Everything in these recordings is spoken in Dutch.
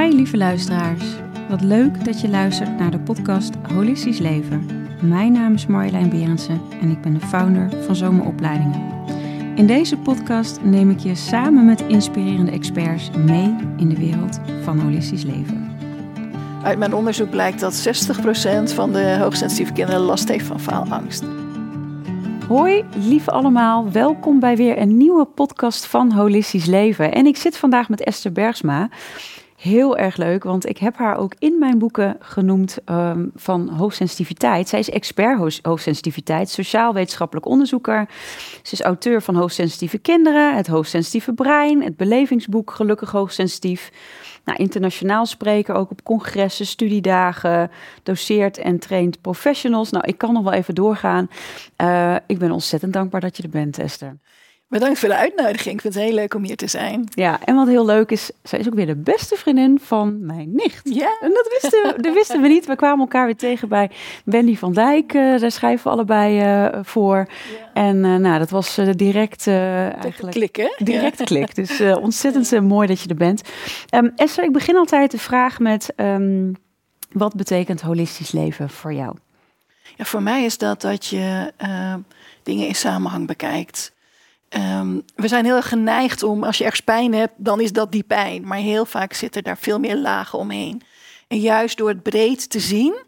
Hi lieve luisteraars. Wat leuk dat je luistert naar de podcast Holistisch Leven. Mijn naam is Marjolein Berendsen en ik ben de founder van Zomeropleidingen. In deze podcast neem ik je samen met inspirerende experts mee in de wereld van holistisch leven. Uit mijn onderzoek blijkt dat 60% van de hoogsensitieve kinderen last heeft van faalangst. Hoi, lieve allemaal. Welkom bij weer een nieuwe podcast van Holistisch Leven. En ik zit vandaag met Esther Bergsma. Heel erg leuk, want ik heb haar ook in mijn boeken genoemd um, van hoogsensitiviteit. Zij is expert hoogsensitiviteit, sociaal-wetenschappelijk onderzoeker. Ze is auteur van Hoogsensitieve Kinderen, het Hoogsensitieve Brein, het belevingsboek Gelukkig Hoogsensitief. Nou, internationaal spreker, ook op congressen, studiedagen, doseert en traint professionals. Nou, ik kan nog wel even doorgaan. Uh, ik ben ontzettend dankbaar dat je er bent, Esther. Bedankt voor de uitnodiging. Ik vind het heel leuk om hier te zijn. Ja, en wat heel leuk is, zij is ook weer de beste vriendin van mijn nicht. Ja. En dat wisten, dat wisten we niet. We kwamen elkaar weer tegen bij Wendy van Dijk. Uh, daar schrijven we allebei uh, voor. Ja. En uh, nou, dat was direct eigenlijk... Klikken. Direct ja. klik. Dus ontzettend mooi dat je er bent. Um, Esther, ik begin altijd de vraag met... Um, wat betekent holistisch leven voor jou? Ja, voor mij is dat dat je dingen in samenhang bekijkt. Um, we zijn heel erg geneigd om, als je ergens pijn hebt, dan is dat die pijn. Maar heel vaak zitten daar veel meer lagen omheen. En juist door het breed te zien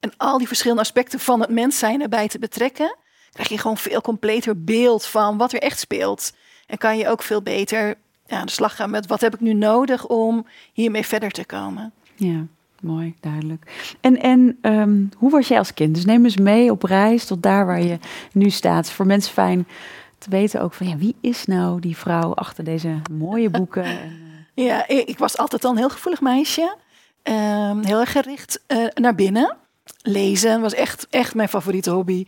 en al die verschillende aspecten van het mens zijn erbij te betrekken, krijg je gewoon veel completer beeld van wat er echt speelt. En kan je ook veel beter ja, aan de slag gaan met wat heb ik nu nodig om hiermee verder te komen. Ja. Mooi, duidelijk. En, en um, hoe was jij als kind? Dus neem eens mee op reis tot daar waar je nu staat. Voor mensen fijn te weten ook van ja, wie is nou die vrouw achter deze mooie boeken? en, uh... Ja, ik was altijd al een heel gevoelig meisje. Um, heel erg gericht uh, naar binnen. Lezen was echt, echt mijn favoriete hobby.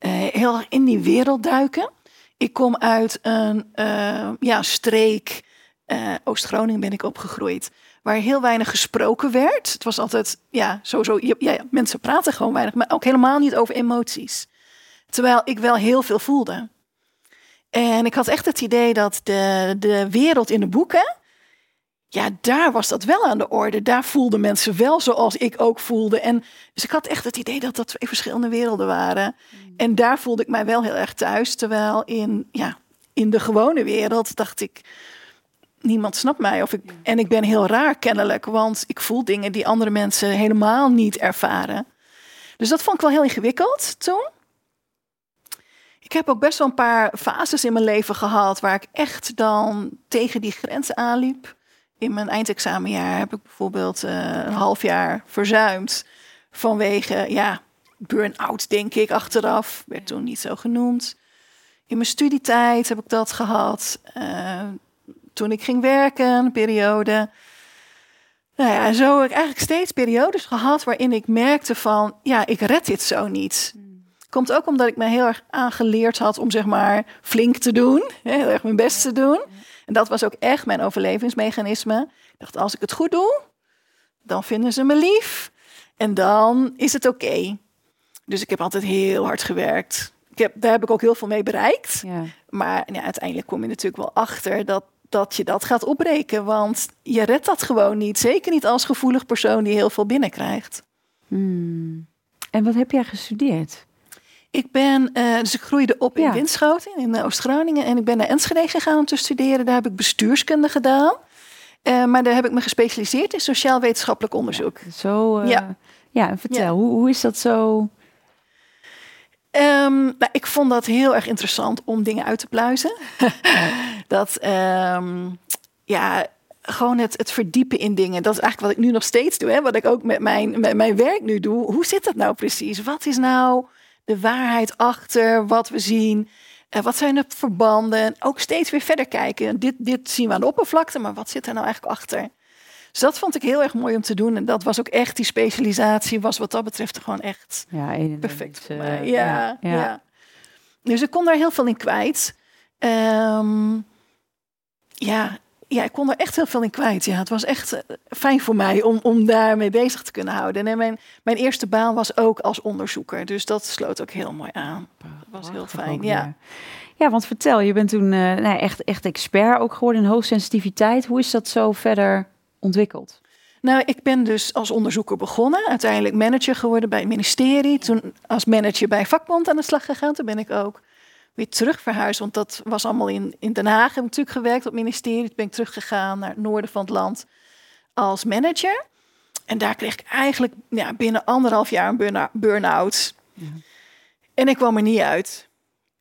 Uh, heel erg in die wereld duiken. Ik kom uit een ja, streek, Oost-Groningen ben ik opgegroeid, waar heel weinig gesproken werd. Het was altijd, ja, sowieso, ja, mensen praten gewoon weinig, maar ook helemaal niet over emoties. Terwijl ik wel heel veel voelde. En ik had echt het idee dat de, de wereld in de boeken, ja, daar was dat wel aan de orde. Daar voelden mensen wel zoals ik ook voelde. En dus ik had echt het idee dat dat twee verschillende werelden waren. Mm. En daar voelde ik mij wel heel erg thuis. Terwijl in, ja, in de gewone wereld dacht ik, niemand snapt mij. Of ik, en ik ben heel raar kennelijk, want ik voel dingen die andere mensen helemaal niet ervaren. Dus dat vond ik wel heel ingewikkeld toen. Ik heb ook best wel een paar fases in mijn leven gehad waar ik echt dan tegen die grenzen aanliep. In mijn eindexamenjaar heb ik bijvoorbeeld uh, een half jaar verzuimd vanwege, ja, burn-out denk ik achteraf. Werd toen niet zo genoemd. In mijn studietijd heb ik dat gehad. Uh, toen ik ging werken, een periode. Nou ja, zo heb ik eigenlijk steeds periodes gehad waarin ik merkte van, ja, ik red dit zo niet. Komt ook omdat ik me heel erg aangeleerd had om zeg maar flink te doen. Heel erg mijn best te doen. En dat was ook echt mijn overlevingsmechanisme. Ik dacht, als ik het goed doe, dan vinden ze me lief. En dan is het oké. Okay. Dus ik heb altijd heel hard gewerkt. Ik heb, daar heb ik ook heel veel mee bereikt. Ja. Maar ja, uiteindelijk kom je natuurlijk wel achter dat, dat je dat gaat opbreken. Want je redt dat gewoon niet. Zeker niet als gevoelig persoon die heel veel binnenkrijgt. Hmm. En wat heb jij gestudeerd? Ik ben, uh, dus ik groeide op in ja. Winschoten in Oost-Groningen en ik ben naar Enschede gegaan om te studeren. Daar heb ik bestuurskunde gedaan. Uh, maar daar heb ik me gespecialiseerd in sociaal-wetenschappelijk onderzoek. Ja, zo, uh, ja. ja, vertel, ja. Hoe, hoe is dat zo? Um, nou, ik vond dat heel erg interessant om dingen uit te pluizen. dat, um, ja, gewoon het, het verdiepen in dingen. Dat is eigenlijk wat ik nu nog steeds doe. Hè? Wat ik ook met mijn, met mijn werk nu doe. Hoe zit dat nou precies? Wat is nou de waarheid achter wat we zien. Uh, wat zijn de verbanden? Ook steeds weer verder kijken. Dit, dit zien we aan de oppervlakte, maar wat zit er nou eigenlijk achter? Dus dat vond ik heel erg mooi om te doen. En dat was ook echt, die specialisatie was wat dat betreft gewoon echt ja, perfect voor mij. Ja, ja, ja, Dus ik kon daar heel veel in kwijt. Um, ja, ja, ik kon er echt heel veel in kwijt. Ja, het was echt eh, fijn voor mij om, om daarmee bezig te kunnen houden. En mijn, mijn eerste baan was ook als onderzoeker. Dus dat sloot ook heel mooi aan. Dat was heel fijn, ja. Ja, want vertel, je bent toen uh, nou, echt, echt expert ook geworden in hoogsensitiviteit. Hoe is dat zo verder ontwikkeld? Nou, ik ben dus als onderzoeker begonnen. Uiteindelijk manager geworden bij het ministerie. Toen als manager bij vakbond aan de slag gegaan. Toen ben ik ook weer terug verhuisd. Want dat was allemaal in, in Den Haag. Heb ik natuurlijk gewerkt op het ministerie. Toen ben ik teruggegaan naar het noorden van het land als manager. En daar kreeg ik eigenlijk ja, binnen anderhalf jaar een burn-out. Ja. En ik kwam er niet uit.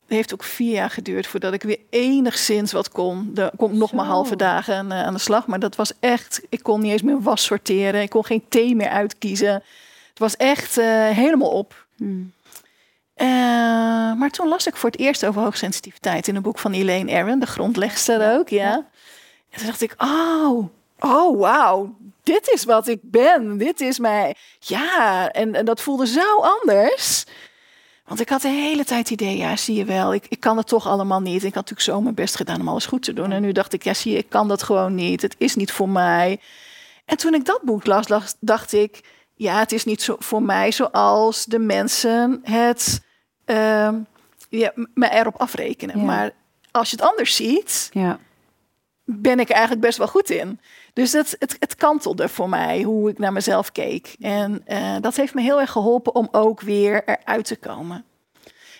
Het heeft ook vier jaar geduurd voordat ik weer enigszins wat kon. Er kon nog maar halve dagen uh, aan de slag. Maar dat was echt, ik kon niet eens meer was sorteren. Ik kon geen thee meer uitkiezen. Het was echt uh, helemaal op. Hmm. Uh, maar toen las ik voor het eerst over hoogsensitiviteit in een boek van Elaine Aron, de grondlegster ook, ja. En toen dacht ik, oh, oh wauw, dit is wat ik ben. Dit is mij, ja, en, en dat voelde zo anders. Want ik had de hele tijd het idee, ja, zie je wel, ik, ik kan het toch allemaal niet. Ik had natuurlijk zo mijn best gedaan om alles goed te doen. En nu dacht ik, ja, zie je, ik kan dat gewoon niet. Het is niet voor mij. En toen ik dat boek las, dacht ik, ja, het is niet zo voor mij zoals de mensen het uh, ja, me erop afrekenen. Maar als je het anders ziet, ja. ben ik er eigenlijk best wel goed in. Dus het, het, het kantelde voor mij hoe ik naar mezelf keek. En uh, dat heeft me heel erg geholpen om ook weer eruit te komen.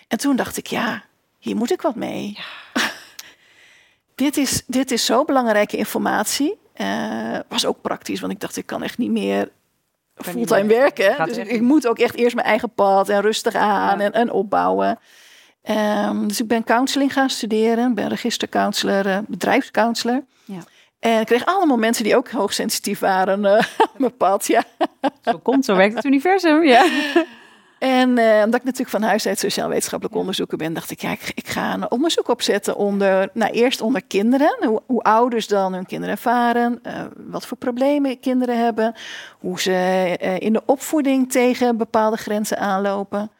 En toen dacht ik, ja, hier moet ik wat mee. Ja. dit, is, dit is zo belangrijke informatie. Uh, was ook praktisch, want ik dacht, ik kan echt niet meer fulltime werken. Dus ik moet ook echt eerst mijn eigen pad en rustig aan en, en opbouwen. Um, dus ik ben counseling gaan studeren, ben registercounselor, uh, bedrijfscounselor. Ja. En ik kreeg allemaal mensen die ook hoogsensitief waren uh, op mijn pad. Ja. Zo komt, zo werkt het universum. Ja. En uh, omdat ik natuurlijk van huis uit sociaal-wetenschappelijk onderzoeker ben, dacht ik, ja, ik, ik, ga een onderzoek opzetten onder, nou eerst onder kinderen, hoe, hoe ouders dan hun kinderen ervaren, uh, wat voor problemen kinderen hebben, hoe ze uh, in de opvoeding tegen bepaalde grenzen aanlopen.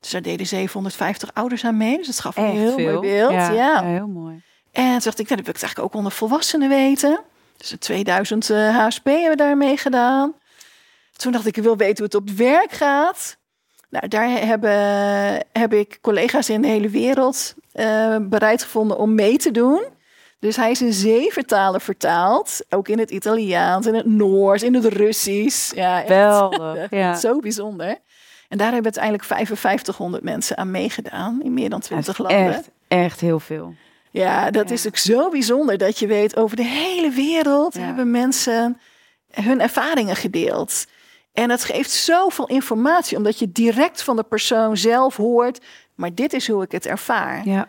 Dus daar deden 750 ouders aan mee, dus dat gaf een heel mooi beeld. Ja, ja. heel mooi. En toen dacht ik, nou, dat wil ik eigenlijk ook onder volwassenen weten. Dus 2000 HSP hebben we daarmee gedaan. Toen dacht ik, ik wil weten hoe het op het werk gaat. Nou, daar hebben, heb ik collega's in de hele wereld uh, bereid gevonden om mee te doen. Dus hij is in zeven talen vertaald. Ook in het Italiaans, in het Noors, in het Russisch. Ja, Geweldig. Ja. Zo bijzonder. En daar hebben uiteindelijk 5500 mensen aan meegedaan in meer dan 20 landen. Echt, echt heel veel. Ja, dat is ook zo bijzonder dat je weet, over de hele wereld hebben mensen hun ervaringen gedeeld. En het geeft zoveel informatie, omdat je direct van de persoon zelf hoort, maar dit is hoe ik het ervaar. Ja.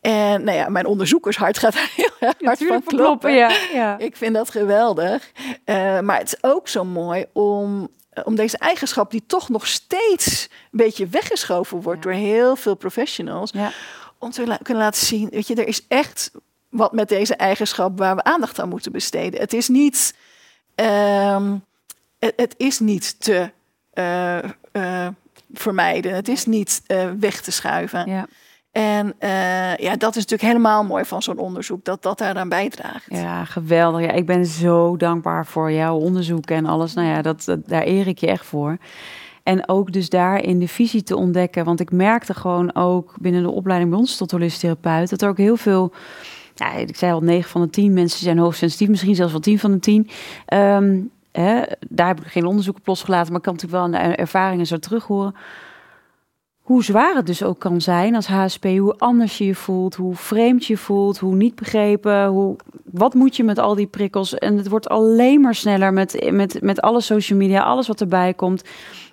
En nou ja, mijn onderzoekershart gaat heel erg hard van kloppen. Ja, ja. Ik vind dat geweldig. Uh, maar het is ook zo mooi om, om deze eigenschap, die toch nog steeds een beetje weggeschoven wordt door heel veel professionals, ja. om te la kunnen laten zien, weet je, er is echt wat met deze eigenschap waar we aandacht aan moeten besteden. Het is niet. Um, het, het is niet te uh, vermijden. Het is niet uh, weg te schuiven. Ja. En ja, dat is natuurlijk helemaal mooi van zo'n onderzoek, dat dat daaraan bijdraagt. Ja, geweldig. Ja, ik ben zo dankbaar voor jouw onderzoek en alles. Nou ja, dat, daar eer ik je echt voor. En ook dus daarin de visie te ontdekken. Want ik merkte gewoon ook binnen de opleiding bij ons tot holistisch therapeut... dat er ook heel veel... Ja, ik zei al, 9 van de 10 mensen zijn hoogsensitief. Misschien zelfs wel 10 van de 10. Um, Hè, daar heb ik geen onderzoek op losgelaten, maar ik kan natuurlijk wel aan de ervaringen zo terug horen. Hoe zwaar het dus ook kan zijn als HSP, hoe anders je je voelt, hoe vreemd je voelt, hoe niet begrepen, hoe, wat moet je met al die prikkels? En het wordt alleen maar sneller met, met, met alle social media, alles wat erbij komt.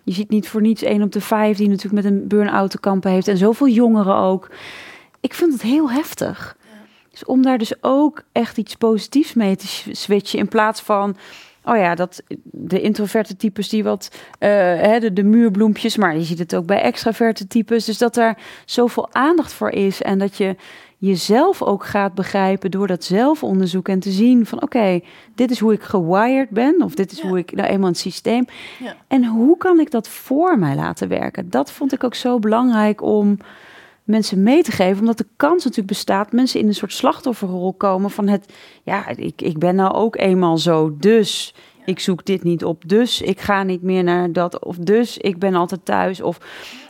Je ziet niet voor niets één op de vijf die natuurlijk met een burn-out te kampen heeft en zoveel jongeren ook. Ik vind het heel heftig. Dus om daar dus ook echt iets positiefs mee te switchen in plaats van oh ja, dat de introverte types die wat, uh, hè, de, de muurbloempjes, maar je ziet het ook bij extraverte types. Dus dat er zoveel aandacht voor is en dat je jezelf ook gaat begrijpen door dat zelfonderzoek en te zien van oké, dit is hoe ik gewired ben of dit is hoe ik nou eenmaal een systeem. Ja. En hoe kan ik dat voor mij laten werken? Dat vond ik ook zo belangrijk om mensen mee te geven. Omdat de kans natuurlijk bestaat, mensen in een soort slachtofferrol komen van het, ja, ik, ik ben nou ook eenmaal zo, dus ik zoek dit niet op, dus ik ga niet meer naar dat, of dus ik ben altijd thuis. Of,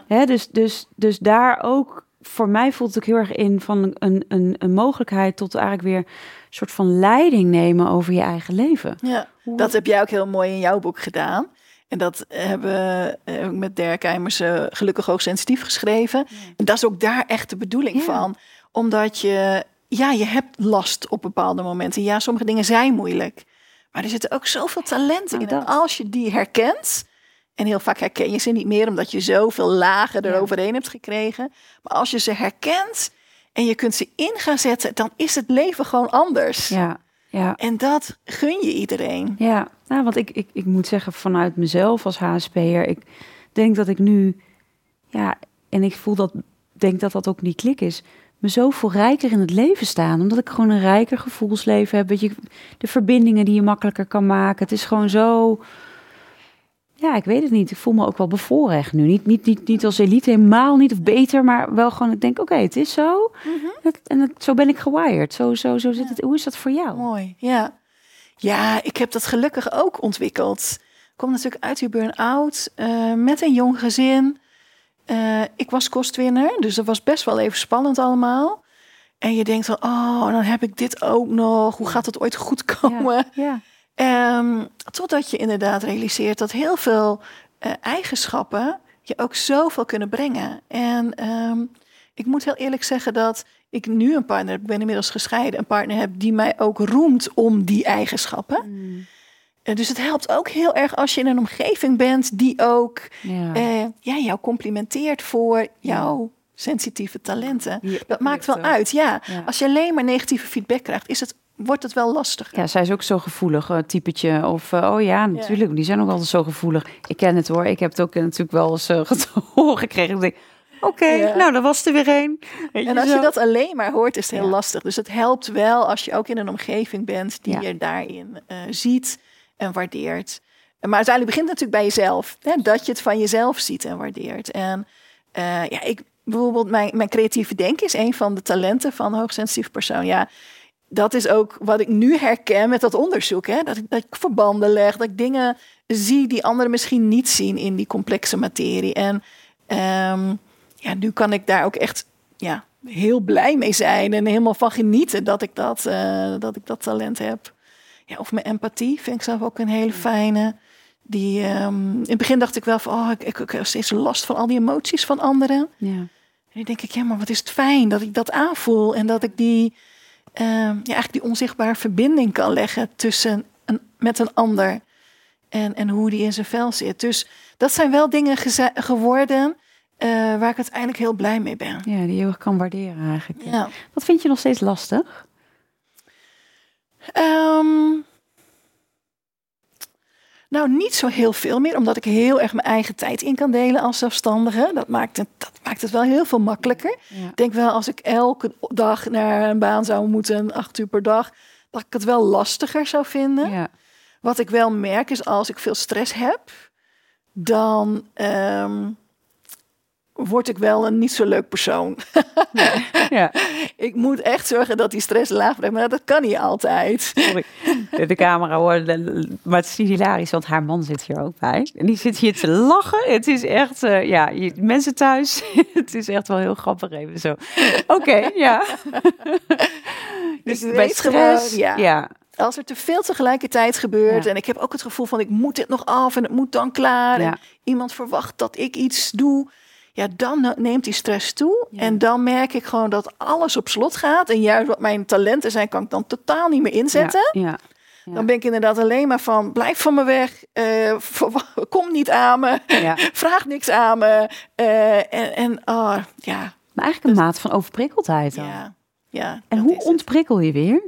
hè, dus, dus, dus daar ook voor mij voelt het ook heel erg in van een, een, een mogelijkheid tot eigenlijk weer een soort van leiding nemen over je eigen leven. Ja, dat heb jij ook heel mooi in jouw boek gedaan. En dat hebben we uh, met Dirk Eimers uh, gelukkig hoogsensitief geschreven. En dat is ook daar echt de bedoeling van. Omdat je, ja, je hebt last op bepaalde momenten. Ja, sommige dingen zijn moeilijk. Maar er zitten ook zoveel talenten in. En als je die herkent, en heel vaak herken je ze niet meer omdat je zoveel lagen eroverheen hebt gekregen. Maar als je ze herkent en je kunt ze in gaan zetten, dan is het leven gewoon anders. Ja, ja. En dat gun je iedereen. Ja, nou, want ik, ik, ik moet zeggen, vanuit mezelf als HSP'er, ik denk dat ik nu, ja, en ik voel dat, denk dat dat ook niet klik is, me zoveel rijker in het leven staan. Omdat ik gewoon een rijker gevoelsleven heb. Weet je, de verbindingen die je makkelijker kan maken. Het is gewoon zo ja, ik weet het niet. Ik voel me ook wel bevoorrecht nu. Niet, niet, niet, niet als elite, helemaal niet of beter, maar wel gewoon, ik denk, oké, het is zo. Mhm. en zo ben ik gewired. Zo, zo, zo zit het. Hoe is dat voor jou? Mooi, ja. Ja, ik heb dat gelukkig ook ontwikkeld. Ik kom natuurlijk uit die burn-out uh, met een jong gezin. Uh, ik was kostwinner, dus dat was best wel even spannend allemaal. En je denkt van, oh, dan heb ik dit ook nog. Hoe gaat het ooit goed komen? Ja, ja. Um, totdat je inderdaad realiseert dat heel veel uh, eigenschappen je ook zoveel kunnen brengen. En um, ik moet heel eerlijk zeggen dat ik nu een partner heb, ik ben inmiddels gescheiden, een partner heb die mij ook roemt om die eigenschappen. Mm. Uh, dus het helpt ook heel erg als je in een omgeving bent die ook ja. Uh, ja jou complimenteert voor jouw sensitieve talenten. Ja, dat maakt wel uit. Ja. ja. als je alleen maar negatieve feedback krijgt, is het wordt het wel lastig. Ja, zij is ook zo gevoelig, uh, typetje. Of, uh, oh ja, natuurlijk, die zijn ook altijd zo gevoelig. Ik ken het hoor, ik heb het ook natuurlijk wel eens uh, gekregen. Ik denk, oké, nou, dan was er weer één. En als je dat alleen maar hoort, is het heel lastig. Dus het helpt wel als je ook in een omgeving bent die je daarin ziet en waardeert. Maar uiteindelijk begint het natuurlijk bij jezelf. Hè, dat je het van jezelf ziet en waardeert. En ja, ik, bijvoorbeeld mijn, mijn creatieve denken is een van de talenten van een hoogsensitief persoon. Ja, dat is ook wat ik nu herken met dat onderzoek. Hè? Dat, ik, dat ik verbanden leg, dat ik dingen zie die anderen misschien niet zien in die complexe materie. En um, ja, nu kan ik daar ook echt ja, heel blij mee zijn en helemaal van genieten dat ik dat, uh, dat, ik dat talent heb. Ja, of mijn empathie vind ik zelf ook een hele fijne. Die, um, in het begin dacht ik wel van, oh, ik, ik, ik heb steeds last van al die emoties van anderen. Ja. En dan denk ik, ja, maar wat is het fijn dat ik dat aanvoel en dat ik die uh, ja, eigenlijk die onzichtbare verbinding kan leggen tussen een, met een ander en, en hoe die in zijn vel zit. Dus dat zijn wel dingen geworden uh, waar ik uiteindelijk heel blij mee ben. Ja, die je heel kan waarderen eigenlijk. Ja. Wat vind je nog steeds lastig? Um, nou, niet zo heel veel meer, omdat ik heel erg mijn eigen tijd in kan delen als zelfstandige. Dat maakt het, dat maakt het wel heel veel makkelijker. Ik denk wel, als ik elke dag naar een baan zou moeten, acht uur per dag, dat ik het wel lastiger zou vinden. Ja. Wat ik wel merk is, als ik veel stress heb, dan um, word ik wel een niet zo leuk persoon. ja. Ik moet echt zorgen dat die stress laag blijft, maar dat kan niet altijd. Sorry, de camera hoor. Maar het is hilarisch, want haar man zit hier ook bij. En die zit hier te lachen. Het is echt, uh, ja, mensen thuis. het is echt wel heel grappig even zo. Oké, ja. dus bij stress, ja. ja. Als er te veel tegelijkertijd gebeurt en ik heb ook het gevoel van ik moet dit nog af en het moet dan klaar. En iemand verwacht dat ik iets doe ja, dan neemt die stress toe. En dan merk ik gewoon dat alles op slot gaat. En juist wat mijn talenten zijn, kan ik dan totaal niet meer inzetten. Ja. Dan ben ik inderdaad alleen maar van, blijf van me weg, uh, kom niet aan me, vraag niks aan me. Uh, en, en oh, ja. Maar eigenlijk een dus, maat van overprikkeldheid dan. Ja, ja. En hoe ontprikkel je weer?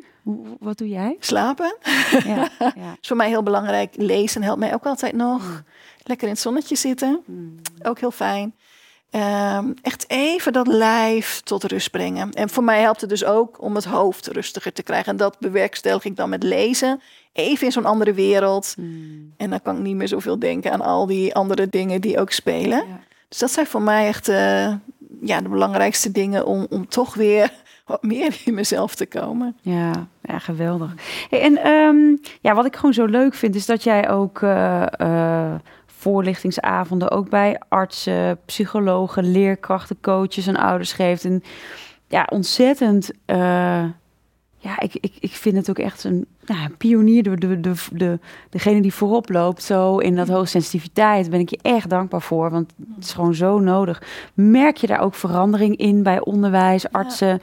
Wat doe jij? Slapen. Ja, ja. is voor mij heel belangrijk. Lezen helpt mij ook altijd nog. Mm. Lekker in het zonnetje zitten. Mm. Ook heel fijn. Um, echt even dat lijf tot rust brengen. En voor mij helpt het dus ook om het hoofd rustiger te krijgen. En dat bewerkstellig ik dan met lezen. Even in zo'n andere wereld. Hmm. En dan kan ik niet meer zoveel denken aan al die andere dingen die ook spelen. Dus dat zijn voor mij echt uh, ja, de belangrijkste dingen om, om toch weer wat meer in mezelf te komen. Ja, ja geweldig. Hey, en um, ja, wat ik gewoon zo leuk vind, is dat jij ook. Uh, uh, voorlichtingsavonden ook bij artsen, psychologen, leerkrachten, coaches en ouders geeft. En ja, ontzettend. eh, ja, ik, ik, ik vind het ook echt een, nou, een pionier, de, de, de, de, degene die voorop loopt zo in dat hoogsensitiviteit. Daar ben ik je echt dankbaar voor, want het is gewoon zo nodig. Merk je daar ook verandering in bij onderwijs, artsen?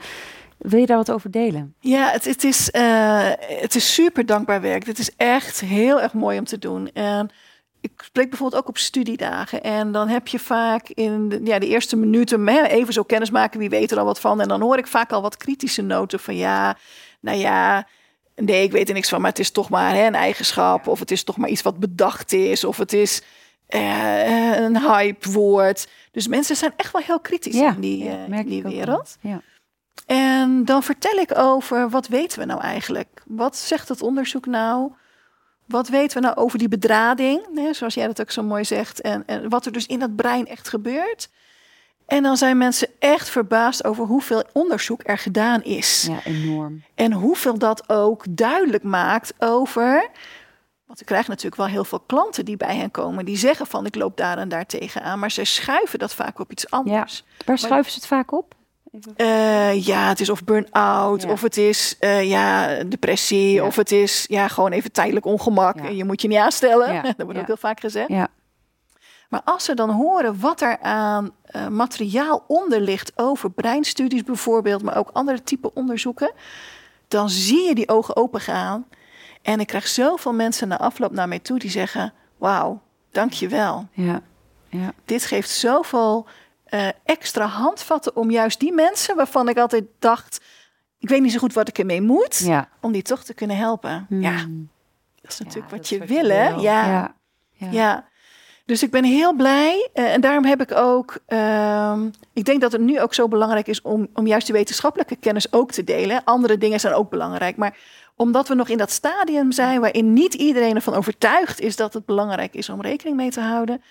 Wil je daar wat over delen? Ja, het, het, is, eh, het is super dankbaar werk. Het is echt heel erg mooi om te doen. En ik spreek bijvoorbeeld ook op studiedagen. En dan heb je vaak in de, ja, de eerste minuten hè, even zo kennis maken. Wie weet er al wat van? En dan hoor ik vaak al wat kritische noten van ja, nou ja. Nee, ik weet er niks van, maar het is toch maar hè, een eigenschap. Of het is toch maar iets wat bedacht is. Of het is eh, een hype woord. Dus mensen zijn echt wel heel kritisch in die, ja, eh, in die wereld. Ja. En dan vertel ik over wat weten we nou eigenlijk? Wat zegt het onderzoek nou? Wat weten we nou over die bedrading? Hè, zoals jij dat ook zo mooi zegt. En, en wat er dus in dat brein echt gebeurt. En dan zijn mensen echt verbaasd over hoeveel onderzoek er gedaan is. ja, enorm. En hoeveel dat ook duidelijk maakt over. Want we krijgen natuurlijk wel heel veel klanten die bij hen komen. Die zeggen van ik loop daar en daar tegenaan. Maar ze schuiven dat vaak op iets anders. Waar schuiven ze het vaak op? Eh, ja, het is of burn-out, Ja. of het is eh, ja, depressie, Ja. of het is ja, gewoon even tijdelijk ongemak. Ja. En je moet je niet aanstellen. Dat wordt ook heel vaak gezegd. Ja, Maar als ze dan horen wat er aan eh, materiaal onder ligt over breinstudies bijvoorbeeld, maar ook andere type onderzoeken, dan zie je die ogen open gaan. En ik krijg zoveel mensen na afloop naar mij toe die zeggen: Wauw, dank je wel. ja, ja. Dit geeft zoveel eh, extra handvatten om juist die mensen waarvan ik altijd dacht: ik weet niet zo goed wat ik ermee moet, ja. om die toch te kunnen helpen. Ja, Hmm. dat is natuurlijk Ja, wat dat je wil, hè? Ja. ja. ja. Ja, dus ik ben heel blij. eh, en daarom heb ik ook. ehm, ik denk dat het nu ook zo belangrijk is om, om juist die wetenschappelijke kennis ook te delen. Andere dingen zijn ook belangrijk. Maar omdat we nog in dat stadium zijn waarin niet iedereen ervan overtuigd is dat het belangrijk is om rekening mee te houden,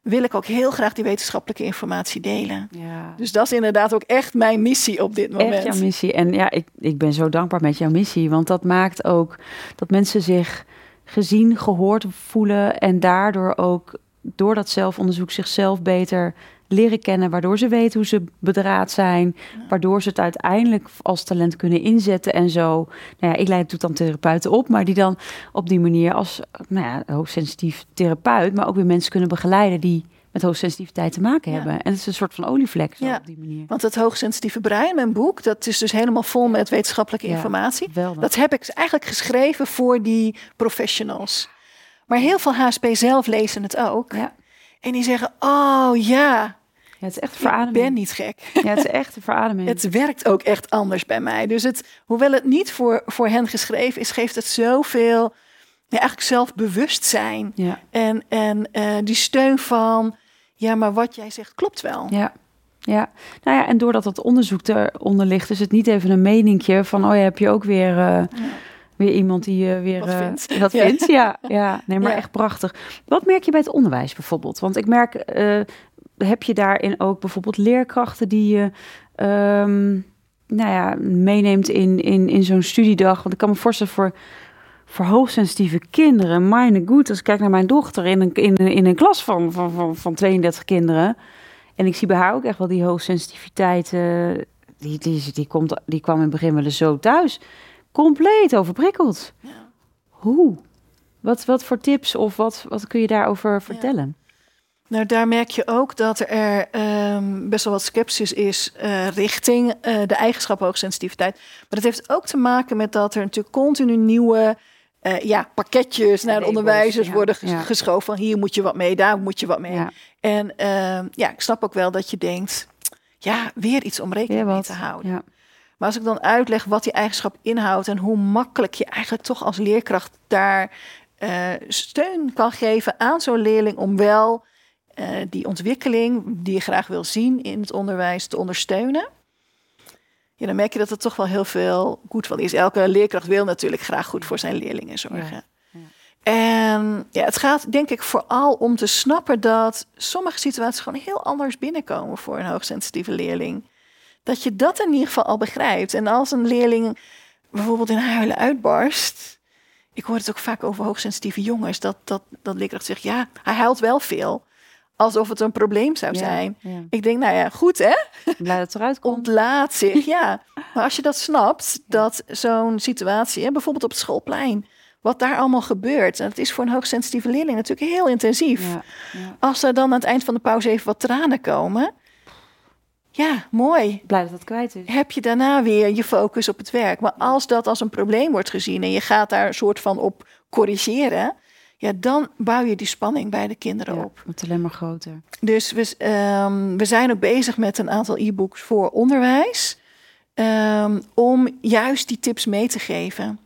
wil ik ook heel graag die wetenschappelijke informatie delen. Ja. Dus dat is inderdaad ook echt mijn missie op dit moment. Echt jouw missie. En ja, ik, ik ben zo dankbaar met jouw missie. Want dat maakt ook dat mensen zich gezien, gehoord voelen. En daardoor ook door dat zelfonderzoek zichzelf beter leren kennen. Waardoor ze weten hoe ze bedraad zijn. Waardoor ze het uiteindelijk als talent kunnen inzetten en zo. Nou ja, ik leid het dan therapeuten op. Maar die dan op die manier als nou ja, hoogsensitief therapeut. Maar ook weer mensen kunnen begeleiden die met hoogsensitiviteit te maken Ja. hebben. En het is een soort van olievlek zo Ja. op die manier. Want het hoogsensitieve brein, mijn boek, dat is dus helemaal vol met wetenschappelijke Ja. informatie. Dat heb ik eigenlijk geschreven voor die professionals. Maar heel veel HSP zelf lezen het ook. Ja. En die zeggen, oh ja, Ja, het is echt ik verademing. ben niet gek. Ja, het is echt een verademing. Het werkt ook echt anders bij mij. Dus het, hoewel het niet voor, voor hen geschreven is, geeft het zoveel ja, eigenlijk zelfbewustzijn. Ja, En, en eh, die steun van, ja, maar wat jij zegt klopt wel. ja. Ja, nou ja, en doordat dat onderzoek eronder ligt, is het niet even een meninkje van, oh ja, heb je ook weer, eh, weer iemand die eh, weer eh, vindt. Ja. vindt. Ja, ja, nee, maar echt prachtig. Wat merk je bij het onderwijs bijvoorbeeld? Want ik merk, heb je daarin ook bijvoorbeeld leerkrachten die je, ehm, nou ja, meeneemt in, in, in zo'n studiedag? Want ik kan me voorstellen voor voor hoogsensitieve kinderen, mijn goed, als ik kijk naar mijn dochter in een, in, in een klas van, van, van, van 32 kinderen. En ik zie bij haar ook echt wel die hoogsensitiviteit. eh, die, die, die, komt, die kwam in het begin wel eens zo thuis. Compleet overprikkeld. Hoe? Wat, wat voor tips of wat, wat kun je daarover vertellen? Nou, daar merk je ook dat er ehm, best wel wat sceptisch is eh, richting eh, de eigenschap hoogsensitiviteit. Maar dat heeft ook te maken met dat er natuurlijk continu nieuwe eh, ja, pakketjes naar de onderwijzers ja, worden ja. geschoven. Van hier moet je wat mee, daar moet je wat mee. Ja, En ehm, ja, ik snap ook wel dat je denkt, ja, weer iets om rekening mee te houden. Maar als ik dan uitleg wat die eigenschap inhoudt en hoe makkelijk je eigenlijk toch als leerkracht daar steun kan geven aan zo'n leerling om wel eh, die ontwikkeling die je graag wil zien in het onderwijs te ondersteunen. Ja, dan merk je dat het toch wel heel veel goed van is. Elke leerkracht wil natuurlijk graag goed voor zijn leerlingen zorgen. Ja, ja. En ja, het gaat denk ik vooral om te snappen dat sommige situaties gewoon heel anders binnenkomen voor een hoogsensitieve leerling. Dat je dat in ieder geval al begrijpt. En als een leerling bijvoorbeeld in huilen uitbarst, ik hoor het ook vaak over hoogsensitieve jongens, dat, dat, dat leerkracht zegt, ja, hij huilt wel veel. Alsof het een probleem zou zijn. ja. Ik denk, nou ja, goed hè, Blij dat het eruit komt. ontlaat zich, ja. Maar als je dat snapt, dat zo'n situatie, hè, bijvoorbeeld op het schoolplein, wat daar allemaal gebeurt, en het is voor een hoogsensitieve leerling natuurlijk heel intensief. Ja. Als er dan aan het eind van de pauze even wat tranen komen, ja, mooi. Blij dat het kwijt is. Heb je daarna weer je focus op het werk. Maar als dat als een probleem wordt gezien en je gaat daar een soort van op corrigeren, ja, dan bouw je die spanning bij de kinderen Ja, op. wordt alleen maar groter. Dus we, ehm, we zijn ook bezig met een aantal e-books voor onderwijs. ehm, om juist die tips mee te geven.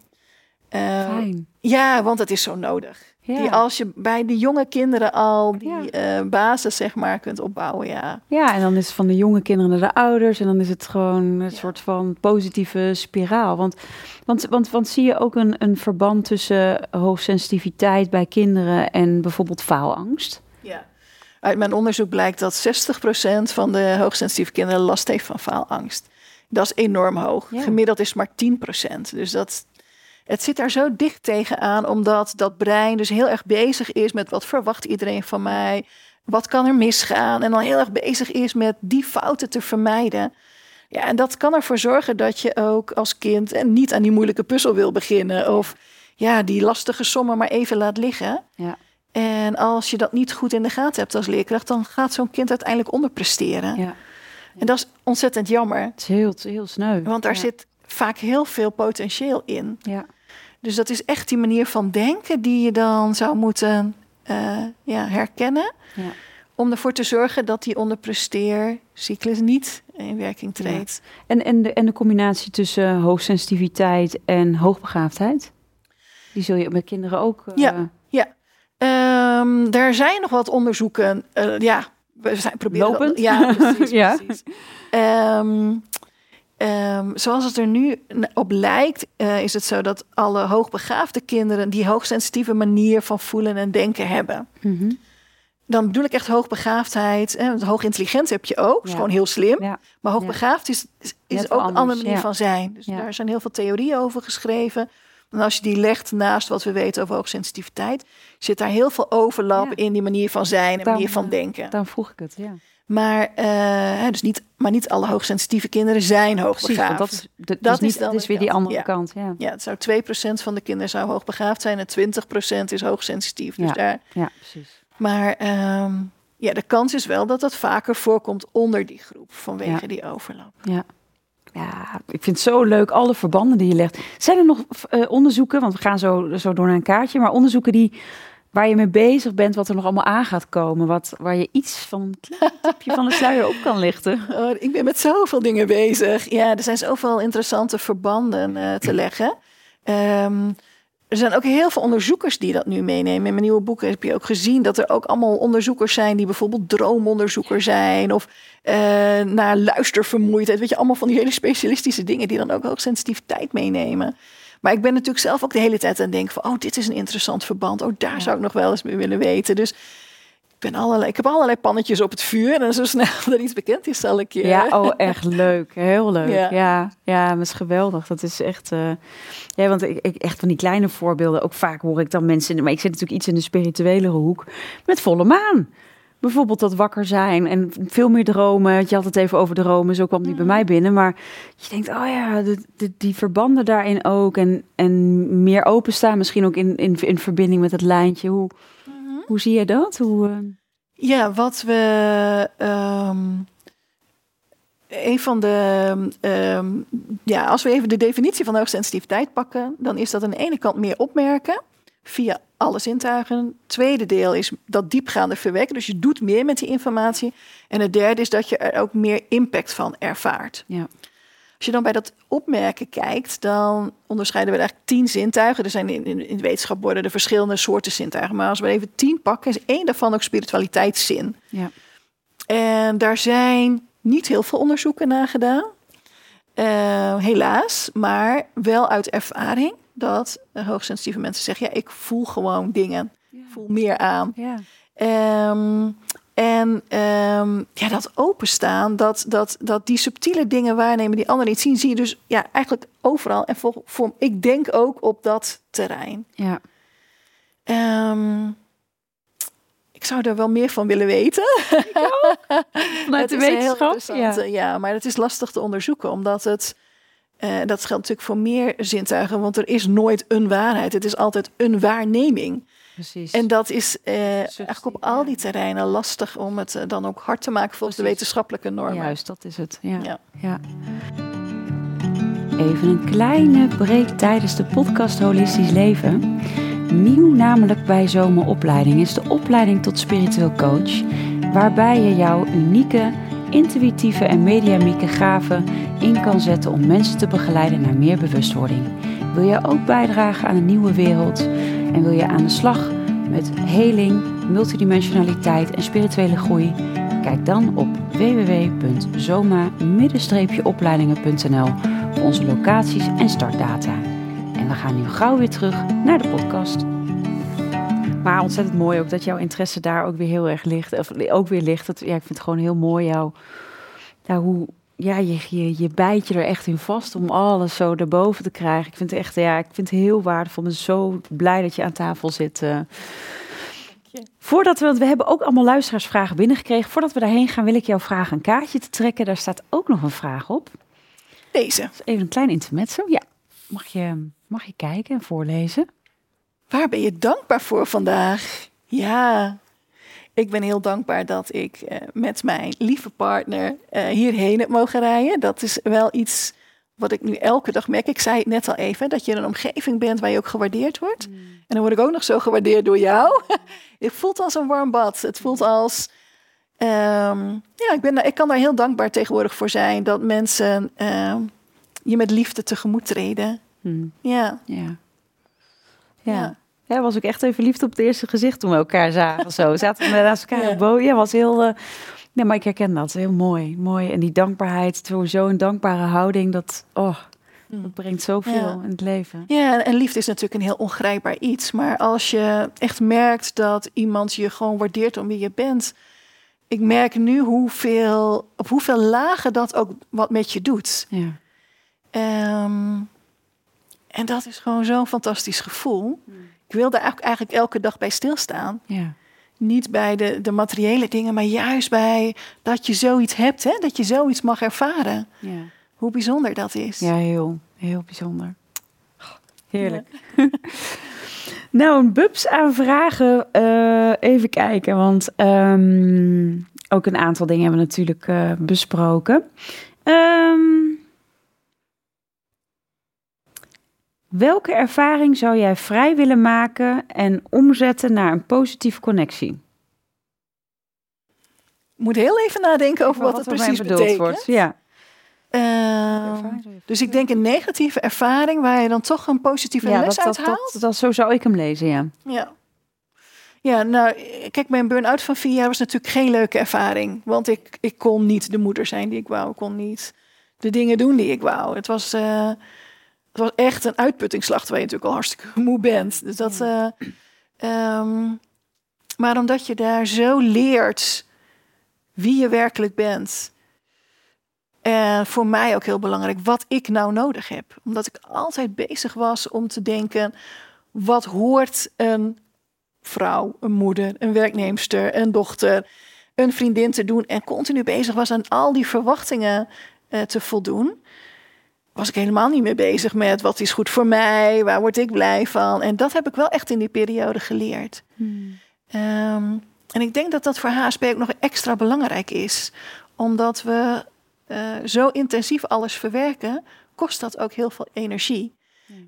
Eh, Fijn. ja, want het is zo nodig. Ja. Die, als je bij de jonge kinderen al die Ja. eh, basis zeg maar kunt opbouwen, ja. Ja, en dan is het van de jonge kinderen naar de ouders. En dan is het gewoon een soort van positieve spiraal. Want, want, want, want zie je ook een, een verband tussen hoogsensitiviteit bij kinderen en bijvoorbeeld faalangst? Ja. Uit mijn onderzoek blijkt dat 60% van de hoogsensitieve kinderen last heeft van faalangst. Dat is enorm hoog. Ja. Gemiddeld is maar 10%. Dus dat, het zit daar zo dicht tegenaan, omdat dat brein dus heel erg bezig is met wat verwacht iedereen van mij? Wat kan er misgaan? En dan heel erg bezig is met die fouten te vermijden. Ja, en dat kan ervoor zorgen dat je ook als kind en niet aan die moeilijke puzzel wil beginnen. Of ja, die lastige sommen maar even laat liggen. Ja. En als je dat niet goed in de gaten hebt als leerkracht, dan gaat zo'n kind uiteindelijk onderpresteren. Ja, En dat is ontzettend jammer, het is heel, heel sneu. want daar ja. zit vaak heel veel potentieel in. Ja. Dus dat is echt die manier van denken die je dan zou moeten eh, ja, herkennen. Ja. Om ervoor te zorgen dat die onderpresteercyclus niet in werking treedt. En, en, de, en de combinatie tussen hoogsensitiviteit en hoogbegaafdheid? Die zul je met kinderen ook... eh, Ja. Ehm, daar zijn nog wat onderzoeken. eh, ja, we zijn proberen. Lopend? ja, precies. Ja. precies. Ehm, ehm, zoals het er nu op lijkt, eh, is het zo dat alle hoogbegaafde kinderen die hoogsensitieve manier van voelen en denken hebben. mhm. Dan bedoel ik echt hoogbegaafdheid. Hè, want hoog intelligent heb je ook, is Ja. gewoon heel slim. Ja. Maar hoogbegaafd is, is, is ook een andere manier van zijn. Dus daar zijn heel veel theorieën over geschreven. En als je die legt naast wat we weten over hoogsensitiviteit, zit daar heel veel overlap in die manier van zijn en manier van eh, denken. Daarom vroeg ik het, ja. Maar, eh, dus niet, maar niet alle hoogsensitieve kinderen zijn Precies, hoogbegaafd. want dat is, dat Dat is, niet, weer die andere kant, kant. Ja, Ja, het zou 2% van de kinderen zou hoogbegaafd zijn en 20% is hoogsensitief. Dus Ja. daar, ja precies. Maar ehm, ja, de kans is wel dat dat vaker voorkomt onder die groep vanwege Ja. die overlap. Ja. ja, ik vind het zo leuk, alle verbanden die je legt. Zijn er nog eh, onderzoeken, want we gaan zo, zo door naar een kaartje, maar onderzoeken die, waar je mee bezig bent, wat er nog allemaal aan gaat komen, wat, waar je iets van een tipje van de sluier op kan lichten? Oh, ik ben met zoveel dingen bezig. Ja, er zijn zoveel interessante verbanden eh, te leggen. Ehm, er zijn ook heel veel onderzoekers die dat nu meenemen. In mijn nieuwe boeken heb je ook gezien dat er ook allemaal onderzoekers zijn die bijvoorbeeld droomonderzoeker zijn of eh, naar luistervermoeidheid. Weet je, allemaal van die hele specialistische dingen die dan ook hoogsensitiviteit meenemen. Maar ik ben natuurlijk zelf ook de hele tijd aan het denken van, oh, dit is een interessant verband. Oh, daar Ja. zou ik nog wel eens mee willen weten. Dus ben allerlei, ik heb allerlei pannetjes op het vuur. En zo snel er iets bekend is, zal ik je... Ja, oh, echt leuk. Heel leuk. Ja. Ja, ja, dat is geweldig. Dat is echt... eh, ja, want ik, ik, echt van die kleine voorbeelden. Ook vaak hoor ik dan mensen... Maar ik zit natuurlijk iets in de spirituelere hoek. Met volle maan. Bijvoorbeeld dat wakker zijn en veel meer dromen. Je had het even over dromen, zo kwam die bij mij binnen. Maar je denkt, oh ja, de, de- die verbanden daarin ook. En, en meer openstaan, misschien ook in, in, in verbinding met het lijntje. Hoe, hoe zie je dat? Hoe, eh, Ja, wat we. ehm, een van de. ehm, ja, als we even de definitie van hoogsensitiviteit pakken, dan is dat aan de ene kant meer opmerken via alle zintuigen. Tweede deel is dat diepgaande verwekken. Dus je doet meer met die informatie. En het derde is dat je er ook meer impact van ervaart. ja. Als je dan bij dat opmerken kijkt, dan onderscheiden we eigenlijk tien zintuigen. Er zijn in, in, in de wetenschap worden er verschillende soorten zintuigen. Maar als we even tien pakken, is één daarvan ook spiritualiteitszin. Ja. En daar zijn niet heel veel onderzoeken naar gedaan. Eh, helaas, maar wel uit ervaring dat hoogsensitieve mensen zeggen: ja, ik voel gewoon dingen, ik voel meer aan. ja. Ehm, En ehm, ja, dat openstaan, dat, dat, dat die subtiele dingen waarnemen die anderen niet zien, zie je dus ja, eigenlijk overal. En voor, voor, ik denk ook op dat terrein. Ja. Ehm, ik zou er wel meer van willen weten. Vanuit de wetenschap. interessante, Ja. maar het is lastig te onderzoeken, omdat het. eh, dat geldt natuurlijk voor meer zintuigen, want er is nooit een waarheid. Het is altijd een waarneming. Precies. En dat is eh, eigenlijk op al die terreinen lastig om het eh, dan ook hard te maken volgens de wetenschappelijke normen. Juist, dat is het. Ja. Ja. ja. Even een kleine break tijdens de podcast Holistisch Leven. Nieuw namelijk bij Zomeropleiding is de opleiding tot spiritueel coach. Waarbij je jouw unieke, intuïtieve en mediamieke gaven in kan zetten om mensen te begeleiden naar meer bewustwording. Wil je ook bijdragen aan een nieuwe wereld en wil je aan de slag met heling, multidimensionaliteit en spirituele groei? Kijk dan op www.zoma-opleidingen.nl voor onze locaties en startdata. En we gaan nu gauw weer terug naar de podcast. Maar ontzettend mooi ook dat jouw interesse daar ook weer heel erg ligt. Of ook weer ligt. Dat, ja, ik vind het gewoon heel mooi jouw, ja, hoe ja, je, je, je bijt je er echt in vast om alles zo erboven te krijgen. Ik vind het echt, ja, ik vind het heel waardevol. Ik ben zo blij dat je aan tafel zit. eh. Voordat we, want we hebben ook allemaal luisteraarsvragen binnengekregen. Voordat we daarheen gaan, wil ik jou vragen een kaartje te trekken. Daar staat ook nog een vraag op. Deze. Even een klein intermezzo. Ja, mag je, mag je kijken en voorlezen? Waar ben je dankbaar voor vandaag? Ja, ik ben heel dankbaar dat ik eh, met mijn lieve partner eh, hierheen heb mogen rijden. Dat is wel iets wat ik nu elke dag merk. Ik zei het net al even, dat je in een omgeving bent waar je ook gewaardeerd wordt. En dan word ik ook nog zo gewaardeerd door jou. het voelt als een warm bad. Het voelt als... ehm, ja, ik, ben, ik kan daar heel dankbaar tegenwoordig voor zijn. Dat mensen ehm, je met liefde tegemoet treden. Ja, ja. Ja. Ja. Ja, was ook echt even liefde op het eerste gezicht toen we elkaar zagen. Zo zaten we naast elkaar Ja. op boven. Ja, was heel. eh, nee, maar ik herken dat. Heel mooi. Mooi. En die dankbaarheid, een dankbare houding, dat, oh, dat brengt zoveel Ja. in het leven. Ja, en liefde is natuurlijk een heel ongrijpbaar iets. Maar als je echt merkt dat iemand je gewoon waardeert om wie je bent. Ik merk nu hoeveel, op hoeveel lagen dat ook wat met je doet. Ja. Ehm, en dat is gewoon zo'n fantastisch gevoel. Ik wil daar eigenlijk, eigenlijk elke dag bij stilstaan. Ja. Niet bij de, de materiële dingen, maar juist bij dat je zoiets hebt. Hè? Dat je zoiets mag ervaren. Ja. Hoe bijzonder dat is. Ja, heel, heel bijzonder. Heerlijk. nou, een bubs aan vragen. eh, even kijken, want ehm, ook een aantal dingen hebben we natuurlijk eh, besproken. Ehm, welke ervaring zou jij vrij willen maken en omzetten naar een positieve connectie? Ik moet heel even nadenken over wat, het precies bedoeld betekent. wordt. Ja. Ehm, dus ik denk een negatieve ervaring waar je dan toch een positieve ja, les dat, uit haalt. dat, dat, zo zou ik hem lezen, ja. Ja. Ja, nou, kijk, mijn burn-out van vier jaar was natuurlijk geen leuke ervaring. Want ik, ik kon niet de moeder zijn die ik wou. Ik kon niet de dingen doen die ik wou. Het was, eh, het was echt een uitputtingsslag, terwijl je natuurlijk al hartstikke moe bent. Dus dat, eh, ehm, maar omdat je daar zo leert wie je werkelijk bent. En voor mij ook heel belangrijk wat ik nou nodig heb. Omdat ik altijd bezig was om te denken: wat hoort een vrouw, een moeder, een werknemster, een dochter, een vriendin te doen? En continu bezig was aan al die verwachtingen eh, te voldoen. Was ik helemaal niet meer bezig met wat is goed voor mij, waar word ik blij van. En dat heb ik wel echt in die periode geleerd. Ehm, en ik denk dat dat voor HSP ook nog extra belangrijk is. Omdat we eh, zo intensief alles verwerken, kost dat ook heel veel energie.